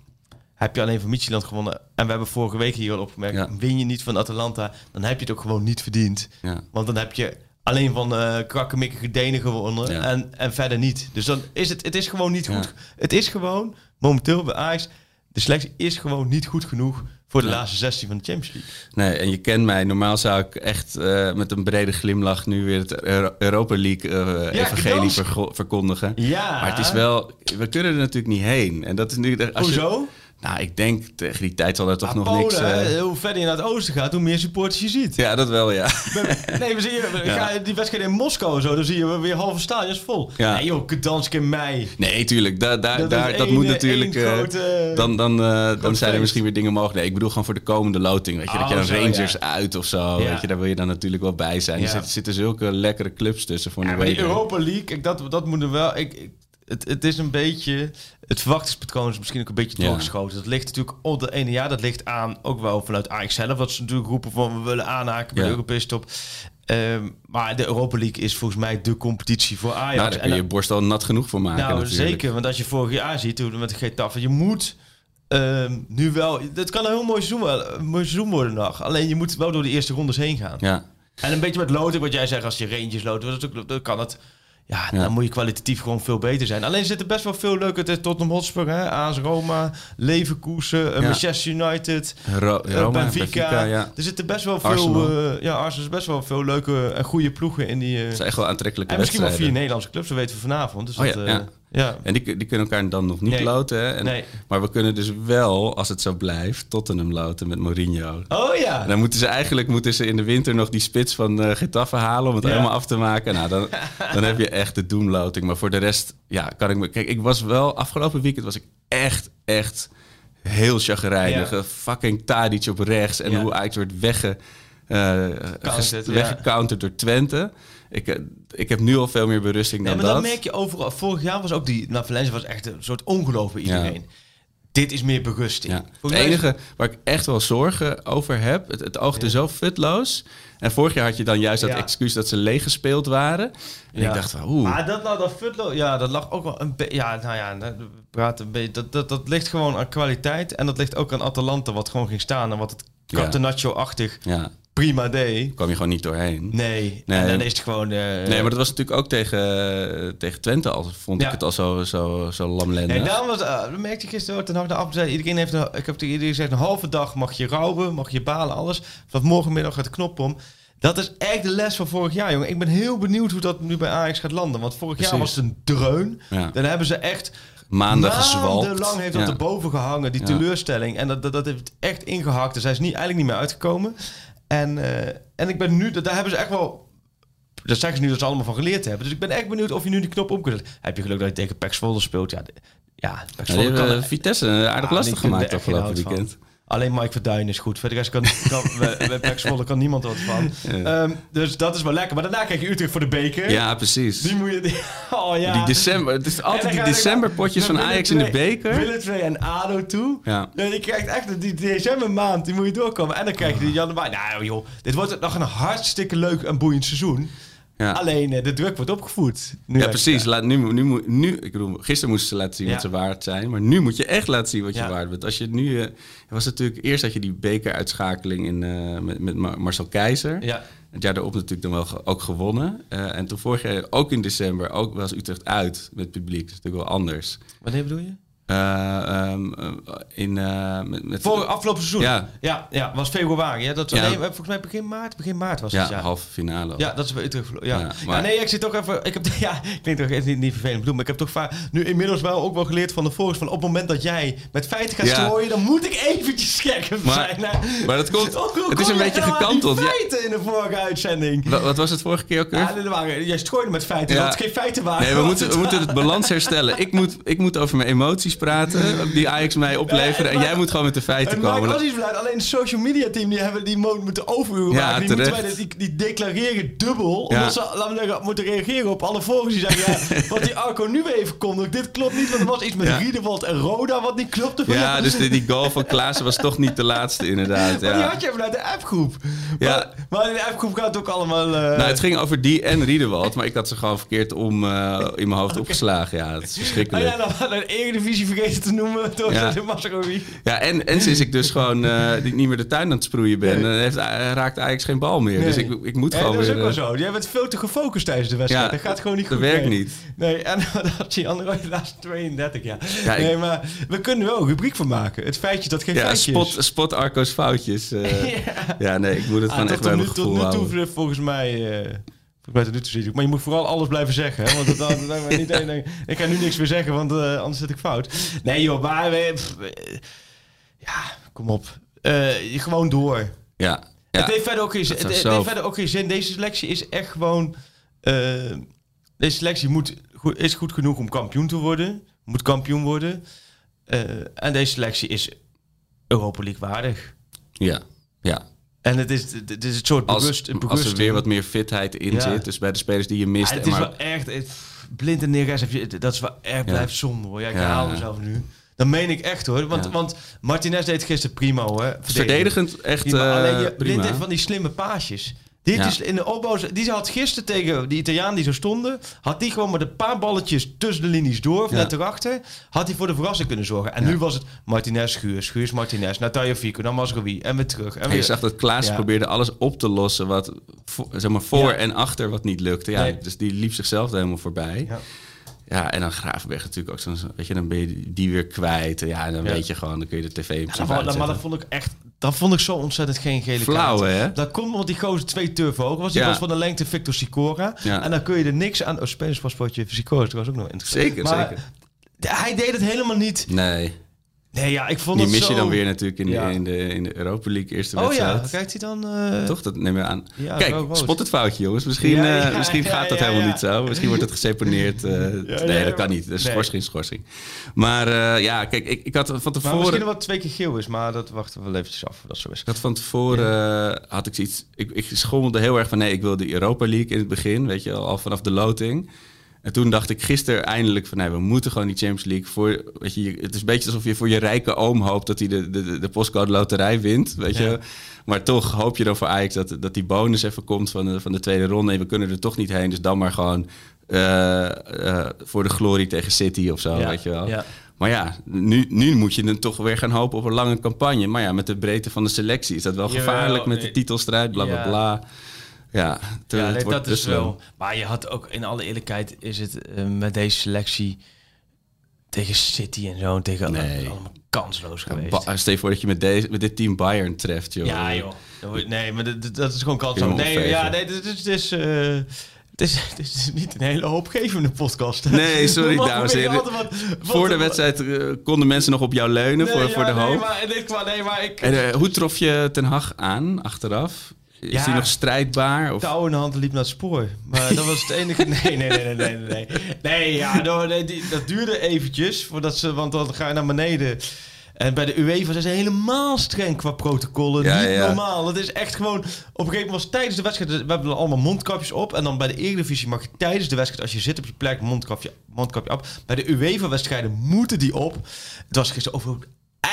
Speaker 4: Heb je alleen van Micheland gewonnen. En we hebben vorige week hier al opgemerkt.
Speaker 3: Ja.
Speaker 4: Win je niet van Atalanta, dan heb je het ook gewoon niet verdiend.
Speaker 3: Ja.
Speaker 4: Want dan heb je alleen van eh krakkemikkige Denen gewonnen.
Speaker 3: Ja.
Speaker 4: En, en verder niet. Dus dan is het, het is gewoon niet
Speaker 3: Ja.
Speaker 4: goed. Het is gewoon, momenteel bij Ajax, de selectie is gewoon niet goed genoeg voor de
Speaker 3: Ja.
Speaker 4: laatste 16 van de Champions League.
Speaker 3: Nee, en je kent mij. Normaal zou ik echt eh, met een brede glimlach nu weer het Euro- Europa League eh, verkondigen.
Speaker 4: Ja.
Speaker 3: Maar het is wel... We kunnen er natuurlijk niet heen. En dat is nu... Als je-
Speaker 4: Hoezo?
Speaker 3: Nou, ik denk tegen die tijd zal er toch
Speaker 4: Ah,
Speaker 3: nog
Speaker 4: Polen,
Speaker 3: niks...
Speaker 4: hè, hoe verder je naar het oosten gaat, hoe meer supporters je ziet.
Speaker 3: ja, dat wel, ja.
Speaker 4: Nee, we zien je,
Speaker 3: Ja.
Speaker 4: ga die wedstrijd in Moskou en zo, dan zie je weer halve stadions vol.
Speaker 3: Ja.
Speaker 4: Nee joh, Gdansk in mei.
Speaker 3: Nee, tuurlijk. Da, da,
Speaker 4: Dat
Speaker 3: daar,
Speaker 4: is
Speaker 3: dat moet
Speaker 4: eh,
Speaker 3: natuurlijk... eh,
Speaker 4: grote-
Speaker 3: dan dan, dan zijn er misschien weer dingen mogelijk. Nee, ik bedoel gewoon voor de komende loting. Weet je, dat
Speaker 4: Oh,
Speaker 3: je dan
Speaker 4: zo,
Speaker 3: Rangers
Speaker 4: ja.
Speaker 3: uit of zo. Weet je, daar wil je dan natuurlijk wel bij zijn. Er zitten, zitten zulke lekkere clubs tussen voor
Speaker 4: Ja,
Speaker 3: een week.
Speaker 4: Europa League, kijk, dat, dat moet er wel... Ik, ik- het, het is een beetje... Het verwachtingspatroon is misschien ook een beetje
Speaker 3: Ja.
Speaker 4: doorgeschoten. Dat ligt natuurlijk op de ene jaar. Dat ligt aan, ook wel vanuit Ajax zelf. Dat ze natuurlijk roepen van we willen aanhaken bij
Speaker 3: Ja.
Speaker 4: de Europese top. Ehm, maar de Europa League is volgens mij de competitie voor Ajax.
Speaker 3: Nou, daar kun je je borst al nat genoeg voor maken
Speaker 4: nou,
Speaker 3: natuurlijk.
Speaker 4: zeker. Want als je vorig jaar ziet toen met de Getafe, je moet ehm, nu wel... Het kan een heel mooi seizoen, wel- een mooi seizoen worden nog. Alleen je moet wel door de eerste rondes heen gaan.
Speaker 3: Ja.
Speaker 4: En een beetje met loten, wat jij zegt, als je Rangers loten, dat, dan kan het. Ja,
Speaker 3: Ja.
Speaker 4: dan moet je kwalitatief gewoon veel beter zijn. Alleen er zitten best wel veel leuke Tottenham Hotspur, hè, AS Roma, Leverkusen, eh,
Speaker 3: Ja.
Speaker 4: Manchester United,
Speaker 3: Ro-
Speaker 4: eh,
Speaker 3: Roma,
Speaker 4: Benfica.
Speaker 3: Benfica, ja.
Speaker 4: Er zitten best wel veel, eh, ja, Arsenal is best wel veel leuke en goede ploegen in die.
Speaker 3: Dat zijn echt wel aantrekkelijke
Speaker 4: en misschien wel vier. Nederlandse clubs, dat weten we vanavond. Dus
Speaker 3: Oh
Speaker 4: dat,
Speaker 3: ja, ja. En die, die kunnen elkaar dan nog niet
Speaker 4: Nee.
Speaker 3: loten. Hè? En,
Speaker 4: Nee.
Speaker 3: Maar we kunnen dus wel, als het zo blijft, Tottenham loten met Mourinho.
Speaker 4: Oh ja.
Speaker 3: En dan moeten ze eigenlijk moeten ze in de winter nog die spits van eh Getafe halen om het
Speaker 4: Ja.
Speaker 3: helemaal af te maken. Nou, dan, dan heb je echt de doemloting. Maar voor de rest, ja, kan ik me. Kijk, ik was wel afgelopen weekend was ik echt, echt heel chagrijnig.
Speaker 4: Ja.
Speaker 3: Eh, Fucking Tadic op rechts en
Speaker 4: Ja.
Speaker 3: hoe Ajax wordt wegge,
Speaker 4: ja.
Speaker 3: weggecounterd door Twente. Ik, ik heb nu al veel meer berusting
Speaker 4: Nee,
Speaker 3: dan
Speaker 4: maar
Speaker 3: dat.
Speaker 4: dan merk je overal. Vorig jaar was ook die. Nou, Valencia was echt een soort ongeloof bij iedereen. Dit is meer berusting.
Speaker 3: Ja. Het enige waar ik echt wel zorgen over heb, het, het oogde zo futloos. En vorig jaar had je dan juist dat excuus dat ze leeg gespeeld waren. En ik dacht oeh.
Speaker 4: Maar dat, nou, dat Futlo, ja, dat lag ook wel een beetje. Ja, nou ja, we praten een beetje. Dat, dat, dat ligt gewoon aan kwaliteit. En dat ligt ook aan Atalanta, wat gewoon ging staan. En wat het. Catenaccio-achtig
Speaker 3: Ja,
Speaker 4: prima deed.
Speaker 3: kwam je gewoon niet doorheen.
Speaker 4: Nee.
Speaker 3: Nee.
Speaker 4: En dan is het gewoon. eh,
Speaker 3: Nee, maar dat was natuurlijk ook tegen, tegen Twente al. Vond
Speaker 4: Ja.
Speaker 3: ik het al zo, zo, zo lamlendig.
Speaker 4: Nee, daarom was, uh, dat merkte ik gisteren ook. Harte af zei iedereen heeft, een, ik heb tegen iedereen gezegd, een halve dag mag je rouwen, mag je balen, alles. Vanaf morgenmiddag gaat de knop om. Dat is echt de les van vorig jaar, jongen. Ik ben heel benieuwd hoe dat nu bij Ajax gaat landen. Want vorig jaar was het een dreun.
Speaker 3: Ja.
Speaker 4: Dan hebben ze echt
Speaker 3: Maanden gezwalkt.
Speaker 4: Maandenlang heeft dat
Speaker 3: Ja.
Speaker 4: erboven gehangen, die teleurstelling. En dat, dat, dat heeft echt ingehakt. Daar zijn ze niet, eigenlijk niet meer uitgekomen. En, eh, en ik ben nu, daar hebben ze echt wel... Dat zeggen ze nu dat ze allemaal van geleerd hebben. Dus ik ben echt benieuwd of je nu die knop op kunt. Heb je geluk dat je tegen Pax Volle speelt? Ja, de- ja Pax
Speaker 3: hebben
Speaker 4: kan...
Speaker 3: Vitesse aardig
Speaker 4: Ah,
Speaker 3: lastig gemaakt afgelopen
Speaker 4: van. Alleen Mike Verduin is goed. Verder kan, kan bij, kan niemand wat van. Ehm, dus dat is wel lekker. Maar daarna krijg je Utrecht voor de beker.
Speaker 3: Ja, precies.
Speaker 4: Die moet je... Oh ja.
Speaker 3: Die december, het is altijd die decemberpotjes van Ajax in de beker.
Speaker 4: Willem II en ADO toe.
Speaker 3: Ja.
Speaker 4: Ja, je krijgt echt die decembermaand, die moet je doorkomen. En dan krijg je die januari. Nou joh, dit wordt nog een hartstikke leuk en boeiend seizoen.
Speaker 3: Ja.
Speaker 4: Alleen eh, de druk wordt opgevoerd. Nu
Speaker 3: Ja, precies. Laat, nu, nu, nu, ik bedoel, gisteren moesten ze laten zien
Speaker 4: Ja.
Speaker 3: wat ze waard zijn. Maar nu moet je echt laten zien wat je waard bent. Als je nu... eh, was natuurlijk, eerst had je die bekeruitschakeling in, eh, met, met Mar- Marcel Keizer.
Speaker 4: Ja.
Speaker 3: Het jaar daarop natuurlijk dan wel ge- ook gewonnen. Eh, en toen vorig jaar, ook in december, ook was Utrecht uit met publiek. Dat is natuurlijk wel anders.
Speaker 4: Wanneer bedoel je?
Speaker 3: Eh, in, eh, met, met,
Speaker 4: Voor afgelopen seizoen.
Speaker 3: Ja.
Speaker 4: ja, ja, was februari. Ja, dat was,
Speaker 3: Ja.
Speaker 4: nee, volgens mij begin maart. Begin maart was
Speaker 3: ja,
Speaker 4: het. Ja,
Speaker 3: halve finale.
Speaker 4: Ja, dat is bij Utrecht. Ja.
Speaker 3: Ja,
Speaker 4: Ja,
Speaker 3: maar-
Speaker 4: nee, ik zit toch even... Ik heb, ja, klinkt toch even niet, niet vervelend bedoeld, maar ik heb toch vaak nu inmiddels wel ook wel geleerd van de volgers van op het moment dat jij met feiten gaat
Speaker 3: Ja.
Speaker 4: strooien, dan moet ik eventjes scherp
Speaker 3: Maar-
Speaker 4: zijn. hè.
Speaker 3: maar dat komt-
Speaker 4: Ook
Speaker 3: het is een
Speaker 4: je
Speaker 3: beetje gekanteld. Ja.
Speaker 4: feiten in de vorige uitzending.
Speaker 3: Wa- Wat was het vorige keer ook weer?
Speaker 4: Ja, dit waren, jij strooide met feiten,
Speaker 3: Ja.
Speaker 4: dat het geen feiten waren.
Speaker 3: Nee, we moeten,
Speaker 4: het
Speaker 3: we moeten het balans herstellen. Ik moet, ik moet over mijn emoties praten, die Ajax mij opleveren. En jij moet gewoon met de feiten
Speaker 4: Het maakt
Speaker 3: komen.
Speaker 4: iets beleid. Alleen het social media team die hebben die mo- moeten overuren
Speaker 3: Ja.
Speaker 4: Die, wij, die, die declareren dubbel.
Speaker 3: Ja.
Speaker 4: Omdat ze laten we zeggen, moeten reageren op alle volgers die zeggen... Ja, wat die Arco nu even kondigt, dit klopt niet. Want er was iets met
Speaker 3: Ja.
Speaker 4: Riedewald en Roda wat niet klopte.
Speaker 3: Ja, dus die, die goal van Klaassen was toch niet de laatste, inderdaad.
Speaker 4: Maar die had je vanuit de appgroep.
Speaker 3: Ja.
Speaker 4: Maar, maar in de appgroep gaat het ook allemaal... eh,
Speaker 3: Nou, het ging over die en Riedewald, maar ik had ze gewoon verkeerd om eh, in mijn hoofd opgeslagen. Ja, het is
Speaker 4: Oh
Speaker 3: verschrikkelijk.
Speaker 4: ja, dan de Eredivisie vergeten te noemen door
Speaker 3: Ja.
Speaker 4: de Masrowi.
Speaker 3: Ja, en, en sinds ik dus gewoon eh, die- niet meer de tuin aan het sproeien ben,
Speaker 4: Nee.
Speaker 3: eh, heeft, eh, raakt Ajax geen bal meer. Dus ik, ik moet
Speaker 4: Ja,
Speaker 3: gewoon
Speaker 4: dat is
Speaker 3: weer...
Speaker 4: ook wel zo. Jij bent veel te gefocust tijdens de wedstrijd.
Speaker 3: Ja,
Speaker 4: dat gaat gewoon niet
Speaker 3: dat
Speaker 4: goed.
Speaker 3: werkt
Speaker 4: nee.
Speaker 3: niet.
Speaker 4: Nee, en dat zie je andere de laatste 32 jaar.
Speaker 3: Ja, ik-
Speaker 4: nee, maar we kunnen er wel een rubriek van maken. Het feitje dat geen
Speaker 3: Ja,
Speaker 4: feitje
Speaker 3: spot,
Speaker 4: is.
Speaker 3: spot Arco's foutjes.
Speaker 4: Ja.
Speaker 3: nee, ik moet het
Speaker 4: Ah,
Speaker 3: gewoon echt bij
Speaker 4: tot
Speaker 3: mijn
Speaker 4: nu, tot
Speaker 3: gevoel
Speaker 4: nu toe volgens mij... volgens mij tot nu toe zie ik. Maar je moet vooral alles blijven zeggen. Hè? Want dat, dat, niet, één ding- ik ga nu niks meer zeggen, want eh, anders zit ik fout. Nee joh, maar... pff, eh, ja, kom op. Eh, gewoon door.
Speaker 3: Ja, ja.
Speaker 4: Het heeft verder ook geen zin. Het, het heeft verder ook geen zin. Deze selectie is echt gewoon. eh, deze selectie moet, goed, is goed genoeg om kampioen te worden. Moet kampioen worden. Eh, en deze selectie is Europa League waardig.
Speaker 3: ja, ja.
Speaker 4: En het is, het is het soort
Speaker 3: Als,
Speaker 4: bewust,
Speaker 3: als er
Speaker 4: bewusting.
Speaker 3: weer wat meer fitheid in
Speaker 4: Ja.
Speaker 3: zit, dus bij de spelers die je
Speaker 4: Ja,
Speaker 3: mist.
Speaker 4: het is
Speaker 3: maar,
Speaker 4: wel echt. Het, blind en neergas je. Dat is wel echt blijft zonde hoor. Ja, ik haal mezelf nu. Dat meen ik echt hoor. Want,
Speaker 3: Ja.
Speaker 4: want Martinez deed gisteren prima hoor.
Speaker 3: verdedigend echt
Speaker 4: Prima. Alleen
Speaker 3: eh
Speaker 4: je blind heeft van die slimme paasjes. Die,
Speaker 3: Ja.
Speaker 4: is in de opbouw, die had gisteren tegen die Italiaan die zo stonden, had die gewoon met een paar balletjes tussen de linies door, of
Speaker 3: Ja.
Speaker 4: net erachter, had hij voor de verrassing kunnen zorgen. En
Speaker 3: Ja.
Speaker 4: nu was het Martinez, Schuurs, Schuurs, Martinez, Natalia Fico, dan Masrowi en weer terug. En
Speaker 3: En
Speaker 4: weer.
Speaker 3: je zag dat Klaas probeerde alles op te lossen wat voor, zeg maar voor en achter wat niet lukte. Ja,
Speaker 4: Nee.
Speaker 3: Dus die liep zichzelf helemaal voorbij.
Speaker 4: Ja.
Speaker 3: En dan Gravenberg natuurlijk ook zo'n, weet je, dan ben je die weer kwijt. Ja, en dan
Speaker 4: Ja.
Speaker 3: weet je gewoon, dan kun je de tv
Speaker 4: Ja,
Speaker 3: principe
Speaker 4: maar, dat vond ik echt, dat vond ik zo ontzettend geen gele
Speaker 3: Flauw,
Speaker 4: kaart.
Speaker 3: hè?
Speaker 4: Dat komt omdat die gozer twee turven hoog was. Die
Speaker 3: Ja.
Speaker 4: was van de lengte Victor Sicora.
Speaker 3: Ja.
Speaker 4: En dan kun je er niks aan... Oh, Spanisch paspoortje Sicora is trouwens ook nog interessant.
Speaker 3: Zeker,
Speaker 4: Maar
Speaker 3: zeker.
Speaker 4: Hij deed het helemaal niet.
Speaker 3: Nee,
Speaker 4: Nee, ja, ik vond
Speaker 3: die mis
Speaker 4: zo...
Speaker 3: je dan weer natuurlijk in de,
Speaker 4: Ja.
Speaker 3: in de, in de Europa League eerste
Speaker 4: Oh ja,
Speaker 3: wedstrijd.
Speaker 4: kijkt hij dan... eh,
Speaker 3: Toch? Dat neem je aan.
Speaker 4: Ja,
Speaker 3: Kijk, spot het foutje, jongens. Misschien,
Speaker 4: Ja,
Speaker 3: eh, misschien gaat dat helemaal niet zo. Misschien wordt het geseponeerd. eh, nee, dat kan niet. Dus
Speaker 4: nee.
Speaker 3: schorsing, schorsing. Maar ja, kijk, ik, ik had van
Speaker 4: Maar
Speaker 3: tevoren...
Speaker 4: misschien wat twee keer geel is, maar dat wachten we wel eventjes af. Dat zo is.
Speaker 3: Ik had van tevoren had ik zoiets. Ik, ik schommelde heel erg van nee, ik wil de Europa League in het begin, weet je, wel, al vanaf de loting. En toen dacht ik gisteren eindelijk van nee, we moeten gewoon die Champions League voor. Weet je, het is een beetje alsof je voor je rijke oom hoopt dat hij de, de, de, de postcode loterij wint, weet
Speaker 4: Ja.
Speaker 3: je. Maar toch hoop je dan voor Ajax dat, dat die bonus even komt van de, van de tweede ronde. En we kunnen er toch niet heen, dus dan maar gewoon eh, eh, voor de glorie tegen City of zo, weet je wel.
Speaker 4: Ja.
Speaker 3: Maar ja, nu, nu moet je dan toch weer gaan hopen op een lange campagne. Maar ja, met de breedte van de selectie is dat wel gevaarlijk met de
Speaker 4: nee.
Speaker 3: titelstrijd, bla bla bla. Ja,
Speaker 4: nee,
Speaker 3: wordt
Speaker 4: dat is
Speaker 3: dus
Speaker 4: wel. Maar je had ook, in alle eerlijkheid, is het eh, met deze selectie tegen City en zo, en tegen
Speaker 3: Nee.
Speaker 4: allemaal kansloos geweest.
Speaker 3: Stel je voor dat je met, deze, met dit team Bayern treft, joh.
Speaker 4: ja, joh. Nee, maar dat, dat is gewoon kansloos. Nee, ja, nee, dit is, dit is, eh, het is, het is niet een hele hoopgevende podcast.
Speaker 3: Nee, sorry, dames en heren. Voor de wedstrijd eh, konden mensen nog op jou leunen
Speaker 4: Nee,
Speaker 3: voor,
Speaker 4: ja,
Speaker 3: voor de
Speaker 4: nee,
Speaker 3: hoop.
Speaker 4: Maar, nee, maar ik...
Speaker 3: En eh, hoe trof je Ten Hag aan achteraf? Is
Speaker 4: Ja.
Speaker 3: hij nog strijdbaar? Of?
Speaker 4: touw in de hand liep naar het spoor. Maar dat was het enige. Nee, nee, nee, nee, nee, nee. Nee, ja, die- dat duurde eventjes voordat ze, want dan ga je naar beneden. En bij de UEFA zijn ze helemaal streng qua protocollen.
Speaker 3: Ja,
Speaker 4: Niet
Speaker 3: ja.
Speaker 4: normaal. Het is echt gewoon... Op een gegeven moment was tijdens de wedstrijd... We hebben allemaal mondkapjes op. En dan bij de Eredivisie mag je tijdens de wedstrijd... Als je zit op je plek, mondkapje, mondkapje op. Bij de UEFA-wedstrijden moeten die op. Het was gisteren over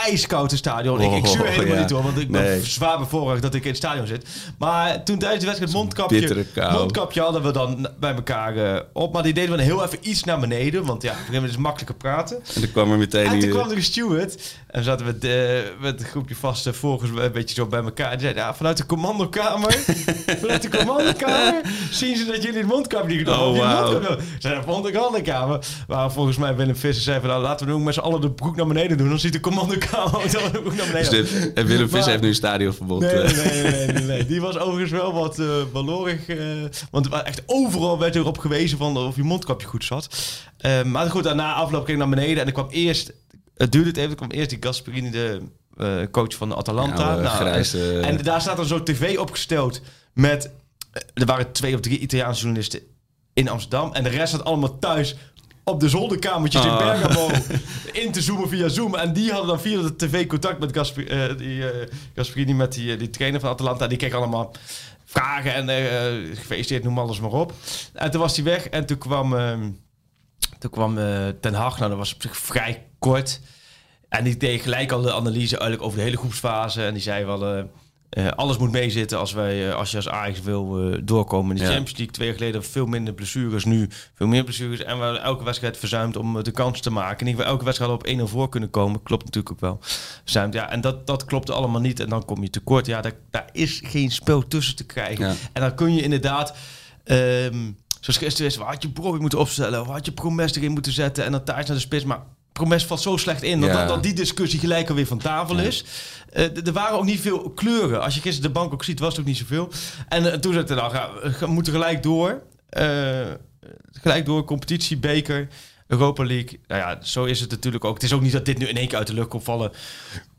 Speaker 4: ijskoud in het stadion. ik, ik zuur
Speaker 3: Oh,
Speaker 4: helemaal
Speaker 3: ja.
Speaker 4: niet hoor. Want ik ben zwaar bevoorrecht dat ik in het stadion zit. Maar toen tijdens de wedstrijd mondkapje... Mondkapje hadden we dan bij elkaar eh, op. Maar die deden we heel even iets naar beneden. Want ja, op een gegeven moment is het makkelijker praten.
Speaker 3: En dan kwam er meteen...
Speaker 4: En toen kwam er een steward. En zaten we de, met een groepje vaste volgers een beetje zo bij elkaar. En zeiden, ja, vanuit de commandokamer, vanuit de commandokamer, zien ze dat jullie het mondkapje niet gedaan
Speaker 3: Oh,
Speaker 4: hebben.
Speaker 3: Wauw.
Speaker 4: mondkapje- Ze zeiden, van de commandokamer. Waar volgens mij Willem Visser zei van, nou, laten we nu ook met z'n allen de broek naar beneden doen. Dan ziet de commandokamer ook de broek naar
Speaker 3: Dus
Speaker 4: beneden
Speaker 3: de- en Willem
Speaker 4: Maar-
Speaker 3: Visser heeft nu een stadionverbod.
Speaker 4: Nee,
Speaker 3: eh.
Speaker 4: nee, nee, nee, nee, nee. Die was overigens wel wat eh balorig. eh, want wa- echt overal werd erop gewezen van of je mondkapje goed zat. Maar goed, daarna afloop ging ik naar beneden. En ik kwam eerst... Het duurde het even. Er kwam eerst die Gasperini, de eh, coach van de Atalanta.
Speaker 3: Oude,
Speaker 4: Nou,
Speaker 3: grijze-
Speaker 4: en, en daar staat dan zo'n tv opgesteld met... eh, Er waren twee of drie Italiaanse journalisten in Amsterdam. En de rest zat allemaal thuis op de zolderkamertjes in
Speaker 3: Ah.
Speaker 4: Bergamo in te zoomen via Zoom. En die hadden dan via de tv contact met Gasper, eh, die, eh, Gasperini, met die, eh, die trainer van Atalanta. Die kreeg allemaal vragen en eh, gefeliciteerd, noem alles maar op. En toen was hij weg en toen kwam, ehm, toen kwam eh, Ten Hag. Nou, dat was op zich vrij kort. En die deed gelijk al de analyse eigenlijk over de hele groepsfase. En die zei wel... eh, alles moet meezitten als, wij, eh, als je als Ajax wil doorkomen in de
Speaker 3: Ja.
Speaker 4: Champions League. Twee jaar geleden veel minder blessures, nu veel meer blessures. En we elke wedstrijd verzuimd om de kans te maken. Ieder geval elke wedstrijd op 1-0 voor kunnen komen. Klopt natuurlijk ook wel. Verzuimd, ja. En dat, dat klopte allemaal niet. En dan kom je tekort. Ja, daar, daar is geen spel tussen te krijgen.
Speaker 3: Ja.
Speaker 4: En dan kun je inderdaad... ehm, zoals gisteren is, waar had je Broby moeten opstellen? Had je Promes erin moeten zetten? En dan thuis naar de spits. Maar Promes valt zo slecht in dat,
Speaker 3: Ja.
Speaker 4: dat, dat die discussie gelijk alweer van tafel is. Eh, er waren ook niet veel kleuren. Als je gisteren de bank ook ziet, was het ook niet zoveel. En eh, toen zei ik, nou, we moeten gelijk door. Eh, gelijk door, competitie, beker, Europa League. Nou ja, zo is het natuurlijk ook. Het is ook niet dat dit nu in één keer uit de lucht komt vallen.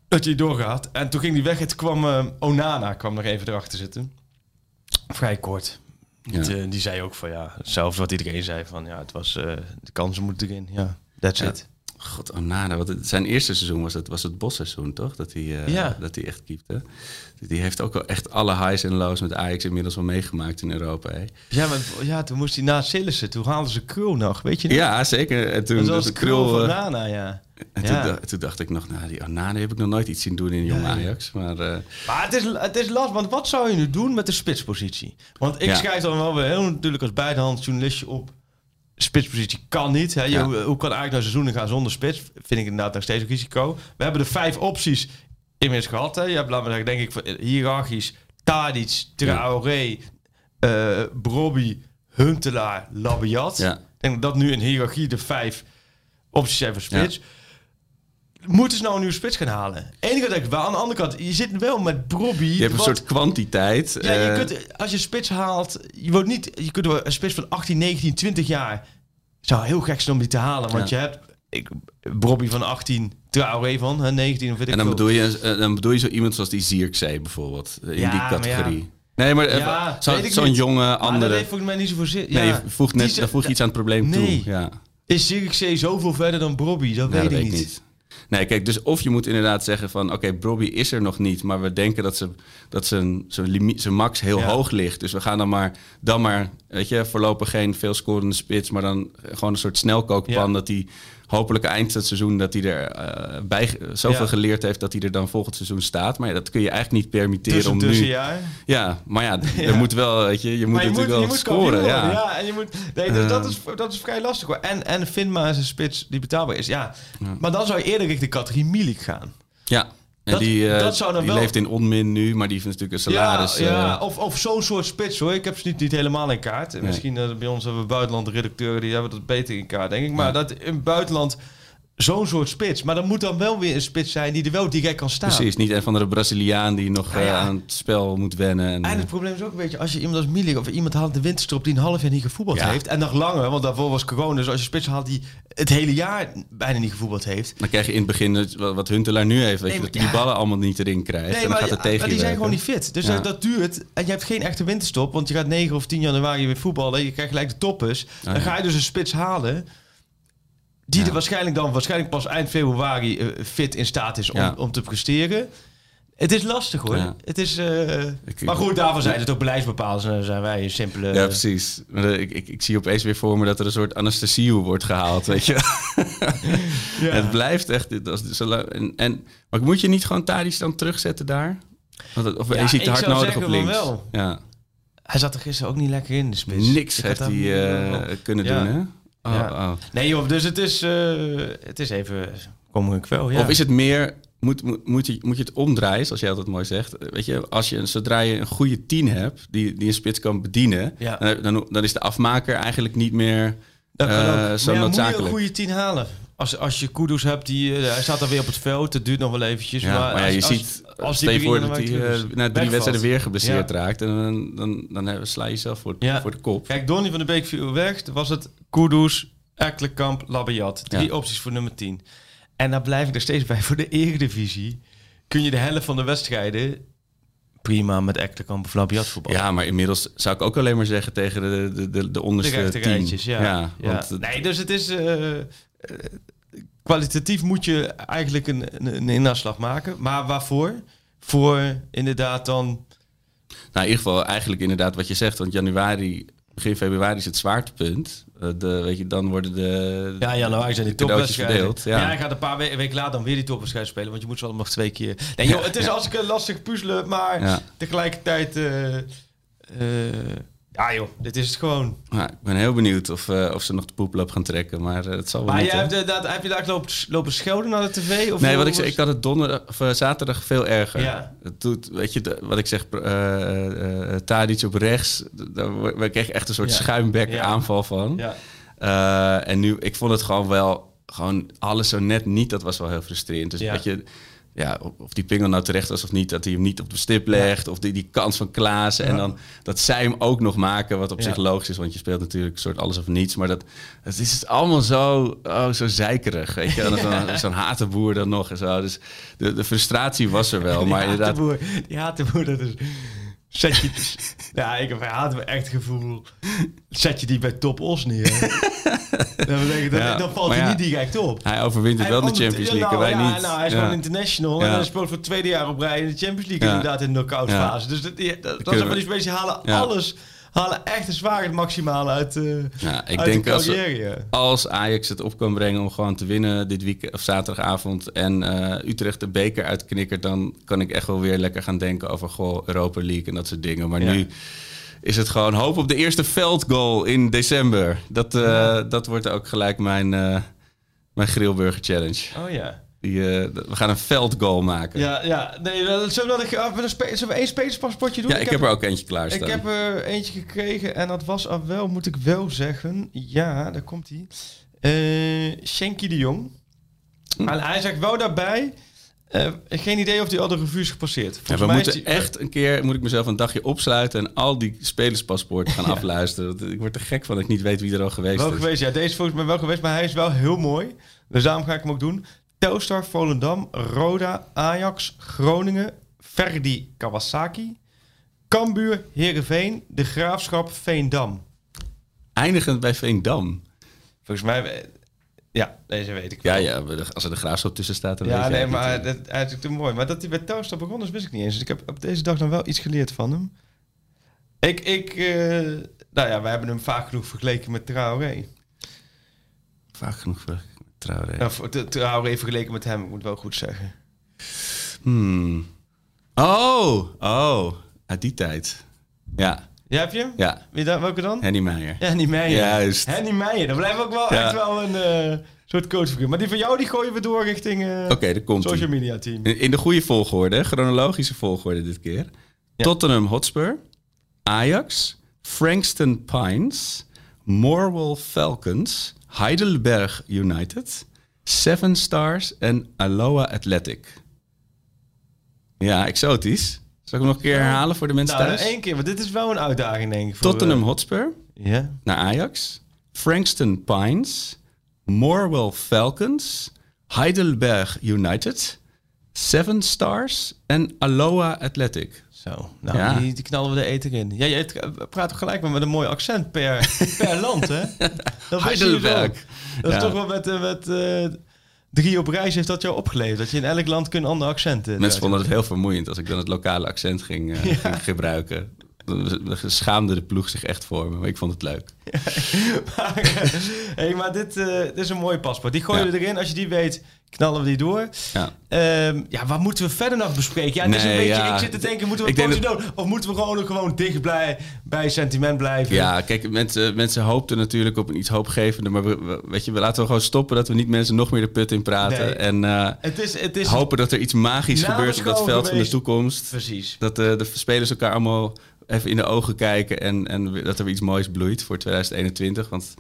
Speaker 4: Dat je doorgaat. En toen ging die weg. Het kwam Onana kwam nog even erachter zitten. Vrij kort.
Speaker 3: Ja.
Speaker 4: die zei ook van ja, hetzelfde wat iedereen zei van ja, het was de kansen moeten erin. Ja, that's it.
Speaker 3: God, Onana. Wat het, zijn eerste seizoen was het, was het bosseizoen, toch? Dat hij, eh,
Speaker 4: Ja.
Speaker 3: dat hij echt keepte. Die heeft ook wel echt alle highs en lows met Ajax inmiddels wel meegemaakt in Europa. Hè?
Speaker 4: Ja, maar ja, toen moest hij na Sillissen. Toen haalden ze Krul nog, weet je nog?
Speaker 3: Ja, zeker. En toen
Speaker 4: dat
Speaker 3: dus
Speaker 4: was
Speaker 3: de
Speaker 4: Krul van
Speaker 3: eh,
Speaker 4: Nana, ja.
Speaker 3: en
Speaker 4: Ja.
Speaker 3: toen, dacht, toen dacht ik nog, nou, die Onana heb ik nog nooit iets zien doen in jong
Speaker 4: Ja, ja.
Speaker 3: Ajax. Maar eh,
Speaker 4: Maar het is, het is lastig, want wat zou je nu doen met de spitspositie? Want ik schrijf dan wel weer heel natuurlijk als bijdehands journalistje op. Spitspositie kan niet. Hè? Je-
Speaker 3: Ja.
Speaker 4: hoe, hoe kan eigenlijk naar seizoenen gaan zonder spits? Vind ik inderdaad nog steeds een risico. We hebben de vijf opties inmiddels gehad. Hè? Je hebt, laten we zeggen, denk ik, hiërarchisch Tadic, Traoré, eh Brobby, Huntelaar, Labiat.
Speaker 3: ja.
Speaker 4: Ik denk dat nu in hiërarchie de vijf opties zijn voor spits. Moeten ze nou een nieuwe spits gaan halen? Aan de ene kant denk ik wel. Aan de andere kant, je zit wel met Brobby.
Speaker 3: Je hebt een
Speaker 4: wat-
Speaker 3: soort kwantiteit.
Speaker 4: Ja, je
Speaker 3: eh,
Speaker 4: kunt, als je spits haalt... Je, wordt niet, je kunt een spits van 18, 19, 20 jaar... zou heel gek zijn om die te halen. Want
Speaker 3: Ja.
Speaker 4: je hebt... Ik, Brobby van 18, Traoré van hè, 19 of weet ik
Speaker 3: en dan bedoel, je, eh, dan bedoel je zo iemand zoals die Zierkzee bijvoorbeeld. eh, In
Speaker 4: Ja,
Speaker 3: die
Speaker 4: maar
Speaker 3: categorie. Nee, maar
Speaker 4: Ja,
Speaker 3: zo'n jonge
Speaker 4: Maar
Speaker 3: andere...
Speaker 4: dat heeft volgens mij niet zoveel zin.
Speaker 3: nee,
Speaker 4: ja.
Speaker 3: je voegt
Speaker 4: Die
Speaker 3: net, dan voeg je iets aan het probleem
Speaker 4: Nee.
Speaker 3: toe. Ja.
Speaker 4: Is Zirkzee zoveel verder dan Brobby? Dat
Speaker 3: Ja,
Speaker 4: weet
Speaker 3: dat
Speaker 4: ik niet.
Speaker 3: Nee, kijk, dus of je moet inderdaad zeggen van... oké, Brobby is er nog niet, maar we denken dat, ze, dat zijn, zijn, limiet, zijn max heel
Speaker 4: Ja.
Speaker 3: hoog ligt. Dus we gaan dan maar, dan maar, weet je, voorlopig geen veel scorende spits... maar dan gewoon een soort snelkookpan
Speaker 4: Ja.
Speaker 3: dat hij hopelijk eind het seizoen... dat hij er eh, bij zoveel
Speaker 4: Ja.
Speaker 3: geleerd heeft dat hij er dan volgend seizoen staat. Maar ja, dat kun je eigenlijk niet permitteren
Speaker 4: Tussen
Speaker 3: om nu...
Speaker 4: tussenjaar.
Speaker 3: Ja, maar ja,
Speaker 4: Ja.
Speaker 3: er moet wel, weet je, je moet
Speaker 4: je
Speaker 3: natuurlijk wel scoren. Ja.
Speaker 4: ja. en je moet, nee, dus dat, is, dat is vrij lastig hoor. En, en Finma is een spits die betaalbaar is. Ja. Maar dan zou je eerder richting de categorie Milik gaan.
Speaker 3: Ja. En
Speaker 4: Dat-
Speaker 3: die, eh,
Speaker 4: dat zou dan
Speaker 3: die
Speaker 4: wel-
Speaker 3: leeft in onmin nu, maar die heeft natuurlijk een salaris.
Speaker 4: Ja, ja.
Speaker 3: eh,
Speaker 4: of, of zo'n soort spits hoor. Ik heb ze niet, niet helemaal in kaart. Misschien eh, bij ons hebben we buitenland redacteuren die hebben dat beter in kaart, denk ik. Maar
Speaker 3: Ja.
Speaker 4: dat in buitenland zo'n soort spits. Maar dan moet dan wel weer een spits zijn die er wel direct kan staan.
Speaker 3: Precies, niet een van de Braziliaan die nog
Speaker 4: Nou ja.
Speaker 3: eh, aan het spel moet wennen. En,
Speaker 4: En
Speaker 3: eh,
Speaker 4: het probleem is ook een beetje, als je iemand als Milik of iemand haalt de winterstop die een half jaar niet gevoetbald
Speaker 3: Ja.
Speaker 4: heeft. En nog langer, want daarvoor was corona. Dus als je spits haalt die het hele jaar bijna niet gevoetbald heeft.
Speaker 3: dan krijg je in het begin wat Huntelaar nu heeft. Weet
Speaker 4: Nee,
Speaker 3: je,
Speaker 4: maar
Speaker 3: dat die ballen allemaal niet erin krijgt. en dan gaat het tegen
Speaker 4: maar die zijn
Speaker 3: werken.
Speaker 4: gewoon niet fit. Dus dat, dat duurt. En je hebt geen echte winterstop. Want je gaat 9 of 10 januari weer voetballen. Je krijgt gelijk de toppers. dan
Speaker 3: ja.
Speaker 4: ga je dus een spits halen. Die
Speaker 3: Ja.
Speaker 4: er waarschijnlijk dan waarschijnlijk pas eind februari eh, fit in staat is om,
Speaker 3: Ja.
Speaker 4: om te presteren. Het is lastig hoor.
Speaker 3: Ja.
Speaker 4: Het is, eh,
Speaker 3: Ik-
Speaker 4: maar goed, daarvan zijn het ook beleidsbepalers. Dan zijn wij een simpele...
Speaker 3: Ja, precies. Eh, Ik, ik, ik zie opeens weer voor me dat er een soort anesthesie wordt gehaald, weet je.
Speaker 4: Ja.
Speaker 3: Het blijft echt... dat is en, en, maar moet je niet gewoon Tadic dan terugzetten daar? Want of
Speaker 4: Ja,
Speaker 3: is hij te hard nodig op links?
Speaker 4: wel.
Speaker 3: Ja.
Speaker 4: Hij zat er gisteren ook niet lekker in, de spits.
Speaker 3: Niks
Speaker 4: Ik
Speaker 3: heeft hij kunnen doen, hè? Oh,
Speaker 4: Ja.
Speaker 3: oh.
Speaker 4: Nee joh, dus het is, eh, het is even... Kom ik wel, ja.
Speaker 3: Of is het meer moet, moet, moet, je, moet je het omdraaien, zoals jij altijd mooi zegt. Weet je, als je, zodra je een goede tien hebt die, die een spits kan bedienen,
Speaker 4: Ja.
Speaker 3: dan, dan, dan is de afmaker eigenlijk niet meer
Speaker 4: Dat kan
Speaker 3: eh,
Speaker 4: ook.
Speaker 3: zo
Speaker 4: moet je een goede tien halen? Als, als je Kudus hebt, die, eh, hij staat alweer op het veld. Het duurt nog wel eventjes.
Speaker 3: Ja, maar, ja, je
Speaker 4: als-
Speaker 3: ziet,
Speaker 4: als die
Speaker 3: voor dat
Speaker 4: dan
Speaker 3: hij eh,
Speaker 4: dus
Speaker 3: na drie wedstrijden weer geblesseerd
Speaker 4: Ja.
Speaker 3: raakt. En dan, dan, dan, dan sla je jezelf voor,
Speaker 4: Ja.
Speaker 3: voor de kop.
Speaker 4: Kijk, Donny van de Beek viel weg. Toen was het Kudus, Ekkelenkamp, Labiat. Drie opties voor nummer 10. En daar blijf ik er steeds bij. Voor de eredivisie kun je de helft van de wedstrijden prima met Ekkelenkamp of Labiat voetballen.
Speaker 3: Ja, maar inmiddels zou ik ook alleen maar zeggen tegen de, de, de, de
Speaker 4: de
Speaker 3: onderste tien.
Speaker 4: rijtjes, ja.
Speaker 3: ja,
Speaker 4: Ja.
Speaker 3: want
Speaker 4: nee, dus het is... eh, kwalitatief moet je eigenlijk een, een, een innaslag maken. Maar waarvoor? Voor inderdaad dan...
Speaker 3: Nou, in ieder geval eigenlijk inderdaad wat je zegt. Want januari, begin februari is het zwaartepunt. Eh, de, weet je, dan worden de
Speaker 4: Ja, januari zijn die topwedstrijden.
Speaker 3: verdeeld.
Speaker 4: Ja.
Speaker 3: Ja.
Speaker 4: gaat een paar we- weken later dan weer die topwedstrijd spelen. Want je moet ze allemaal nog twee keer... Nee joh, het is
Speaker 3: Ja.
Speaker 4: hartstikke lastig puzzelen. Maar
Speaker 3: Ja.
Speaker 4: tegelijkertijd... eh, eh, ja joh, dit is het gewoon.
Speaker 3: Ik ben heel benieuwd of, eh, of ze nog de poeploop gaan trekken. Maar eh, het zal wel
Speaker 4: Maar
Speaker 3: niet.
Speaker 4: eh, dat, heb je daar lopen, lopen schelden naar de tv? Of
Speaker 3: Nee, wat ik zeg, ik had het donderdag of eh, zaterdag veel erger.
Speaker 4: Ja.
Speaker 3: Het doet, weet je, de- wat ik zeg, uh, uh, Tadic op rechts, daar kreeg echt een soort
Speaker 4: Ja.
Speaker 3: schuimbek
Speaker 4: Ja.
Speaker 3: aanval van.
Speaker 4: Ja.
Speaker 3: En nu, ik vond het gewoon wel, gewoon alles zo net niet. Dat was wel heel frustrerend. Dus
Speaker 4: Ja.
Speaker 3: weet je, ja, of- die pingel nou terecht was of niet, dat hij hem niet op de stip legt, of die, die kans van Klaassen. En dan dat zij hem ook nog maken, wat op
Speaker 4: Ja.
Speaker 3: zich logisch is, want je speelt natuurlijk een soort alles of niets. Maar dat, het is allemaal zo, oh, zo zeikerig, weet je. Zo'n hatenboer dan nog en zo. Dus de, de frustratie was er wel, maar
Speaker 4: die
Speaker 3: inderdaad...
Speaker 4: Hatenboer, die hatenboer, dat is... Zet je, ja, ik heb echt het gevoel... Zet je die bij Top Os neer. dan, betekent dat,
Speaker 3: Ja,
Speaker 4: dan valt
Speaker 3: maar
Speaker 4: hij niet direct op.
Speaker 3: Hij overwint het wel in de Champions League,
Speaker 4: nou,
Speaker 3: wij
Speaker 4: ja,
Speaker 3: niet.
Speaker 4: Nou, hij is gewoon international en hij speelt voor het tweede jaar op rij in de Champions League. Inderdaad, in de knockout fase. Dus dat, die- dat, dat
Speaker 3: kunnen
Speaker 4: zijn van
Speaker 3: we-
Speaker 4: die
Speaker 3: Ja.
Speaker 4: alles... Halen echt zwaar het maximale uit, eh
Speaker 3: Ja, ik
Speaker 4: uit
Speaker 3: denk
Speaker 4: de
Speaker 3: als, als Ajax het op kan brengen om gewoon te winnen dit weekend of zaterdagavond en eh, Utrecht de beker uitknikkert, dan kan ik echt wel weer lekker gaan denken over goh, Europa League en dat soort dingen. Maar
Speaker 4: Ja.
Speaker 3: nu is het gewoon hoop op de eerste veldgoal in december. Dat, eh, dat wordt ook gelijk mijn, eh mijn Grillburger Challenge.
Speaker 4: Oh ja.
Speaker 3: Die, eh, we gaan een veldgoal maken. Ja,
Speaker 4: Ja, ja. Nee, zullen we, dat, ik- zullen we één spelerspaspoortje doen?
Speaker 3: ik, heb er ook eentje klaar
Speaker 4: Ik
Speaker 3: staan.
Speaker 4: heb er eentje gekregen en dat was al wel, moet ik wel zeggen. Ja, daar komt hij. Shenky de Jong.
Speaker 3: Hm.
Speaker 4: En hij zegt wel daarbij. Eh, geen idee of die al de revue is gepasseerd.
Speaker 3: Ja, we moeten
Speaker 4: die-
Speaker 3: echt een keer, moet ik mezelf een dagje opsluiten en al die spelerspaspoorten gaan afluisteren. Ik word er gek van dat ik niet weet wie er al geweest
Speaker 4: wel
Speaker 3: is.
Speaker 4: geweest. Ja, deze is volgens mij wel geweest, maar hij is wel heel mooi. Dus daarom ga ik hem ook doen. Telstar, Volendam, Roda, Ajax, Groningen, Verdi, Kawasaki, Cambuur, Heerenveen, De Graafschap, Veendam.
Speaker 3: Eindigend bij Veendam.
Speaker 4: Volgens mij... eh, Ja, deze weet ik
Speaker 3: Ja,
Speaker 4: wel.
Speaker 3: ja, als er de graafschap tussen staat, dan
Speaker 4: Ja, nee, maar
Speaker 3: het
Speaker 4: dat, natuurlijk te mooi. Maar dat hij bij Telstar begonnen is, wist ik niet eens. Dus ik heb op deze dag dan wel iets geleerd van hem. Ik, ik eh, nou ja, wij hebben hem vaak genoeg vergeleken met Traoré.
Speaker 3: Vaak genoeg voor trouwens.
Speaker 4: Of Tra- Traoré vergeleken met hem, ik moet wel goed zeggen.
Speaker 3: Hmm. Oh, oh, uit die tijd. Ja,
Speaker 4: Ja, heb je hem?
Speaker 3: ja.
Speaker 4: Wie dan, welke dan?
Speaker 3: Henny Meijer.
Speaker 4: Henny Meijer.
Speaker 3: Juist.
Speaker 4: Henny Meijer, dat blijft ook wel
Speaker 3: Ja.
Speaker 4: echt wel een eh, soort coachfiguur. Maar die van jou, die gooien we door richting eh
Speaker 3: Oké, daar komt
Speaker 4: social media team.
Speaker 3: In in de goede volgorde, chronologische volgorde dit keer. Tottenham Hotspur, Ajax, Frankston Pines, Morwell Falcons, Heidelberg United, Seven Stars en Aloha Athletic. Ja, exotisch. Zal ik hem nog een keer herhalen voor de mensen
Speaker 4: Nou,
Speaker 3: thuis?
Speaker 4: één keer, want dit is wel een uitdaging, denk ik. voor,
Speaker 3: Tottenham
Speaker 4: eh,
Speaker 3: Hotspur
Speaker 4: ja.
Speaker 3: naar Ajax, Frankston Pines, Morwell Falcons, Heidelberg United, Seven Stars en Aloha Athletic.
Speaker 4: Zo, nou,
Speaker 3: Ja.
Speaker 4: die, die knallen we de eten in. Ja, jij t- praat ook gelijk maar met een mooi accent per, per land, hè? Dat je
Speaker 3: Heidelberg.
Speaker 4: Dat is toch wel met, eh, met eh, drie op reis heeft dat jou opgeleverd. Dat je in elk land een ander accent eh,
Speaker 3: Mensen vonden het heel vermoeiend als ik dan het lokale accent ging, eh, ging gebruiken. Dan schaamde de ploeg zich echt voor me, maar ik vond het leuk.
Speaker 4: maar, eh, hey, maar dit, dit is een mooi paspoort. Die gooi je
Speaker 3: Ja.
Speaker 4: erin. Als je die weet, knallen we die door.
Speaker 3: Ja.
Speaker 4: Ehm, ja, wat moeten we verder nog bespreken? Ja, het is een beetje,
Speaker 3: ja.
Speaker 4: ik zit te denken, moeten we
Speaker 3: Ik
Speaker 4: doen? Of moeten we gewoon, gewoon dicht bij, bij sentiment blijven?
Speaker 3: Ja, kijk, mensen, mensen hoopten natuurlijk op een iets hoopgevender. Maar we, we- weet je, we laten we gewoon stoppen dat we niet mensen nog meer de put in praten.
Speaker 4: Nee.
Speaker 3: En eh,
Speaker 4: Het is, het is
Speaker 3: hopen dat er iets magisch gebeurt op dat veld van de toekomst.
Speaker 4: Precies.
Speaker 3: Dat eh, de spelers elkaar allemaal even in de ogen kijken en, en dat er iets moois bloeit voor 2021. Want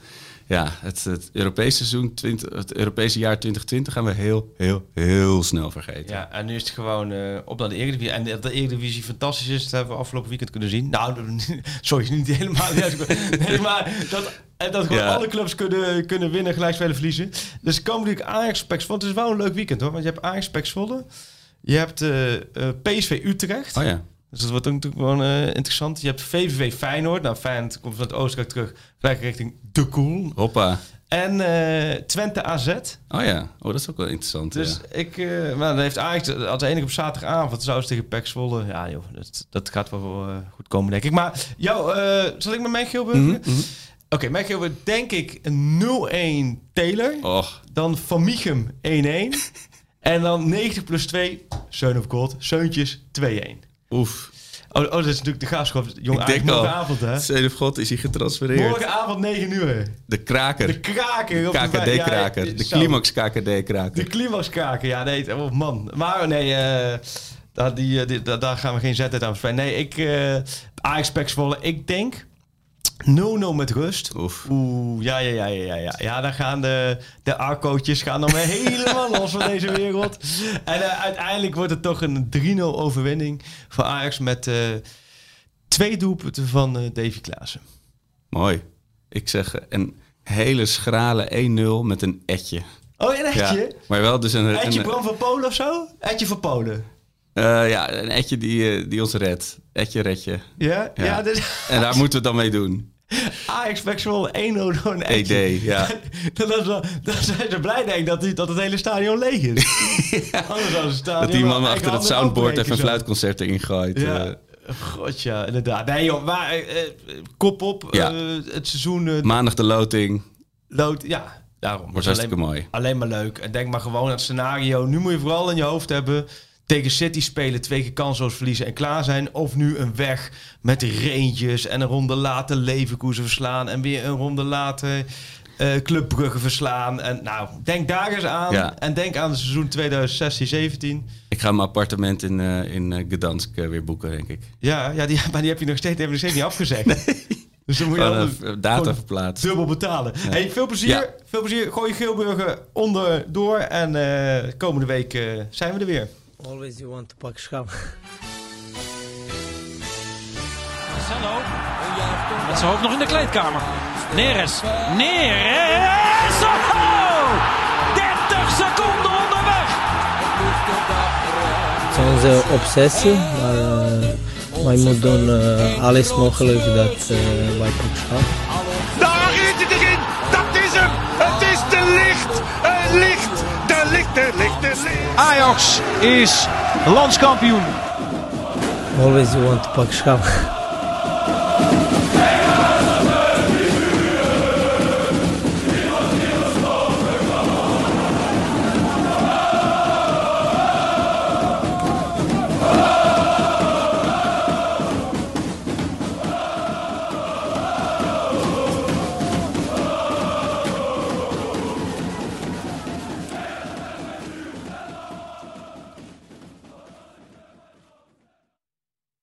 Speaker 3: ja, het, het Europese seizoen, 20, het Europese jaar 2020 gaan we heel, heel, heel snel vergeten.
Speaker 4: Ja, en nu is het gewoon eh, op naar de Eredivisie. En dat de Eredivisie fantastisch is, dat hebben we afgelopen weekend kunnen zien. Nou, sorry, niet helemaal. nee, maar dat, en dat gewoon
Speaker 3: Ja.
Speaker 4: alle clubs kunnen, kunnen winnen, gelijk spelen, verliezen. Dus komen natuurlijk Ajax, Pax Want het is wel een leuk weekend hoor. Want je hebt Ajax, Pax Volle. Je hebt eh, eh, PSV Utrecht.
Speaker 3: Oh ja,
Speaker 4: Dus dat wordt ook natuurlijk gewoon eh, interessant. Je hebt VVV Feyenoord. Nou, Feyenoord komt van het Oostenrijk terug. Gelijk richting De Koel.
Speaker 3: hoppa.
Speaker 4: En eh, Twente AZ.
Speaker 3: Oh ja, oh, dat is ook wel interessant.
Speaker 4: Dus
Speaker 3: ja.
Speaker 4: ik, eh, maar dan heeft Ajax als enige op zaterdagavond zou ze tegen PEC Zwolle. Ja joh, dat, dat gaat wel goed komen denk ik. Maar jou, zal ik met mijn?
Speaker 3: Mhm, mhm.
Speaker 4: Oké, Geelburger denk ik een 0-1 Taylor.
Speaker 3: Och,
Speaker 4: Dan Van Michum 1-1. en dan 90 plus 2, Seun of God, Seuntjes 2-1.
Speaker 3: Oef.
Speaker 4: Oh, oh, dat is natuurlijk de graafschap. Jong
Speaker 3: Ik denk al.
Speaker 4: morgenavond hè.
Speaker 3: Zeden God is hier getransfereerd.
Speaker 4: Morgenavond 9 uur.
Speaker 3: De kraker.
Speaker 4: De kraker. de-
Speaker 3: KKD-kraker.
Speaker 4: ja,
Speaker 3: de climax KKD-kraker.
Speaker 4: De climaxkaken, ja, nee, oh man. Maar nee, eh, daar, die, eh, die- daar, gaan we geen zetheid aan verspreiden. Nee, ik, eh Ajax Zwolle, ik denk 0-0 met rust.
Speaker 3: Oef.
Speaker 4: Oeh, ja, ja, ja, ja, ja, ja. Dan gaan de, de Arcootjes gaan dan weer helemaal los van deze wereld. En eh, uiteindelijk wordt het toch een 3-0 overwinning voor Ajax met eh, twee doelpunten van eh Davy Klaassen.
Speaker 3: Mooi. Ik zeg een hele schrale 1-0 met een etje.
Speaker 4: Oh, een
Speaker 3: Ja,
Speaker 4: etje?
Speaker 3: maar wel dus een,
Speaker 4: Etje Bram van Polen of zo? Etje van Polen.
Speaker 3: Eh, ja, een etje die, eh, die ons redt. Etje redje.
Speaker 4: Ja? Ja,
Speaker 3: Ja.
Speaker 4: dus...
Speaker 3: En daar moeten we het dan mee doen.
Speaker 4: Ajax Pax Zwolle 1-0 door een
Speaker 3: ED,
Speaker 4: etje.
Speaker 3: ja.
Speaker 4: dan, zijn ze blij denk ik dat, die, dat het hele stadion leeg is. Anders het stadion
Speaker 3: Dat die man achter het soundboard even een fluitconcert erin gooit.
Speaker 4: Ja.
Speaker 3: eh.
Speaker 4: God ja, inderdaad. Nee joh, maar kop op.
Speaker 3: Ja.
Speaker 4: het seizoen
Speaker 3: maandag de loting.
Speaker 4: lood. Ja, daarom.
Speaker 3: Wordt
Speaker 4: Dus
Speaker 3: hartstikke
Speaker 4: alleen,
Speaker 3: mooi.
Speaker 4: alleen maar leuk. En denk maar gewoon aan het scenario. Nu moet je vooral in je hoofd hebben. Tegen City spelen, twee keer kansloos verliezen en klaar zijn. Of nu een weg met Rangers en een ronde later Leverkusen verslaan. En weer een ronde later Club Brugge verslaan. En nou, denk daar eens aan.
Speaker 3: Ja.
Speaker 4: En denk aan het seizoen 2016-17.
Speaker 3: Ik ga mijn appartement in, eh, in eh, Gdansk weer boeken, denk ik.
Speaker 4: Ja, ja die, maar die heb je nog steeds, die hebben we nog steeds niet afgezegd. Dus dan moet je altijd
Speaker 3: een data
Speaker 4: gewoon
Speaker 3: verplaatst.
Speaker 4: dubbel betalen. Hey, veel plezier.
Speaker 3: Ja.
Speaker 4: Veel plezier. Gooi je Geelburger onderdoor. En komende week zijn we er weer.
Speaker 1: Always you want to pak schaam.
Speaker 2: Marcelo. Met zijn hoofd nog in de kleedkamer. Neres. Neres. Oh! 30 seconden onderweg.
Speaker 1: Het is onze obsessie, maar eh, wij moeten doen eh, alles mogelijk dat eh, wij pak
Speaker 2: Ajax is landskampioen.
Speaker 1: Always you want to pak schaam.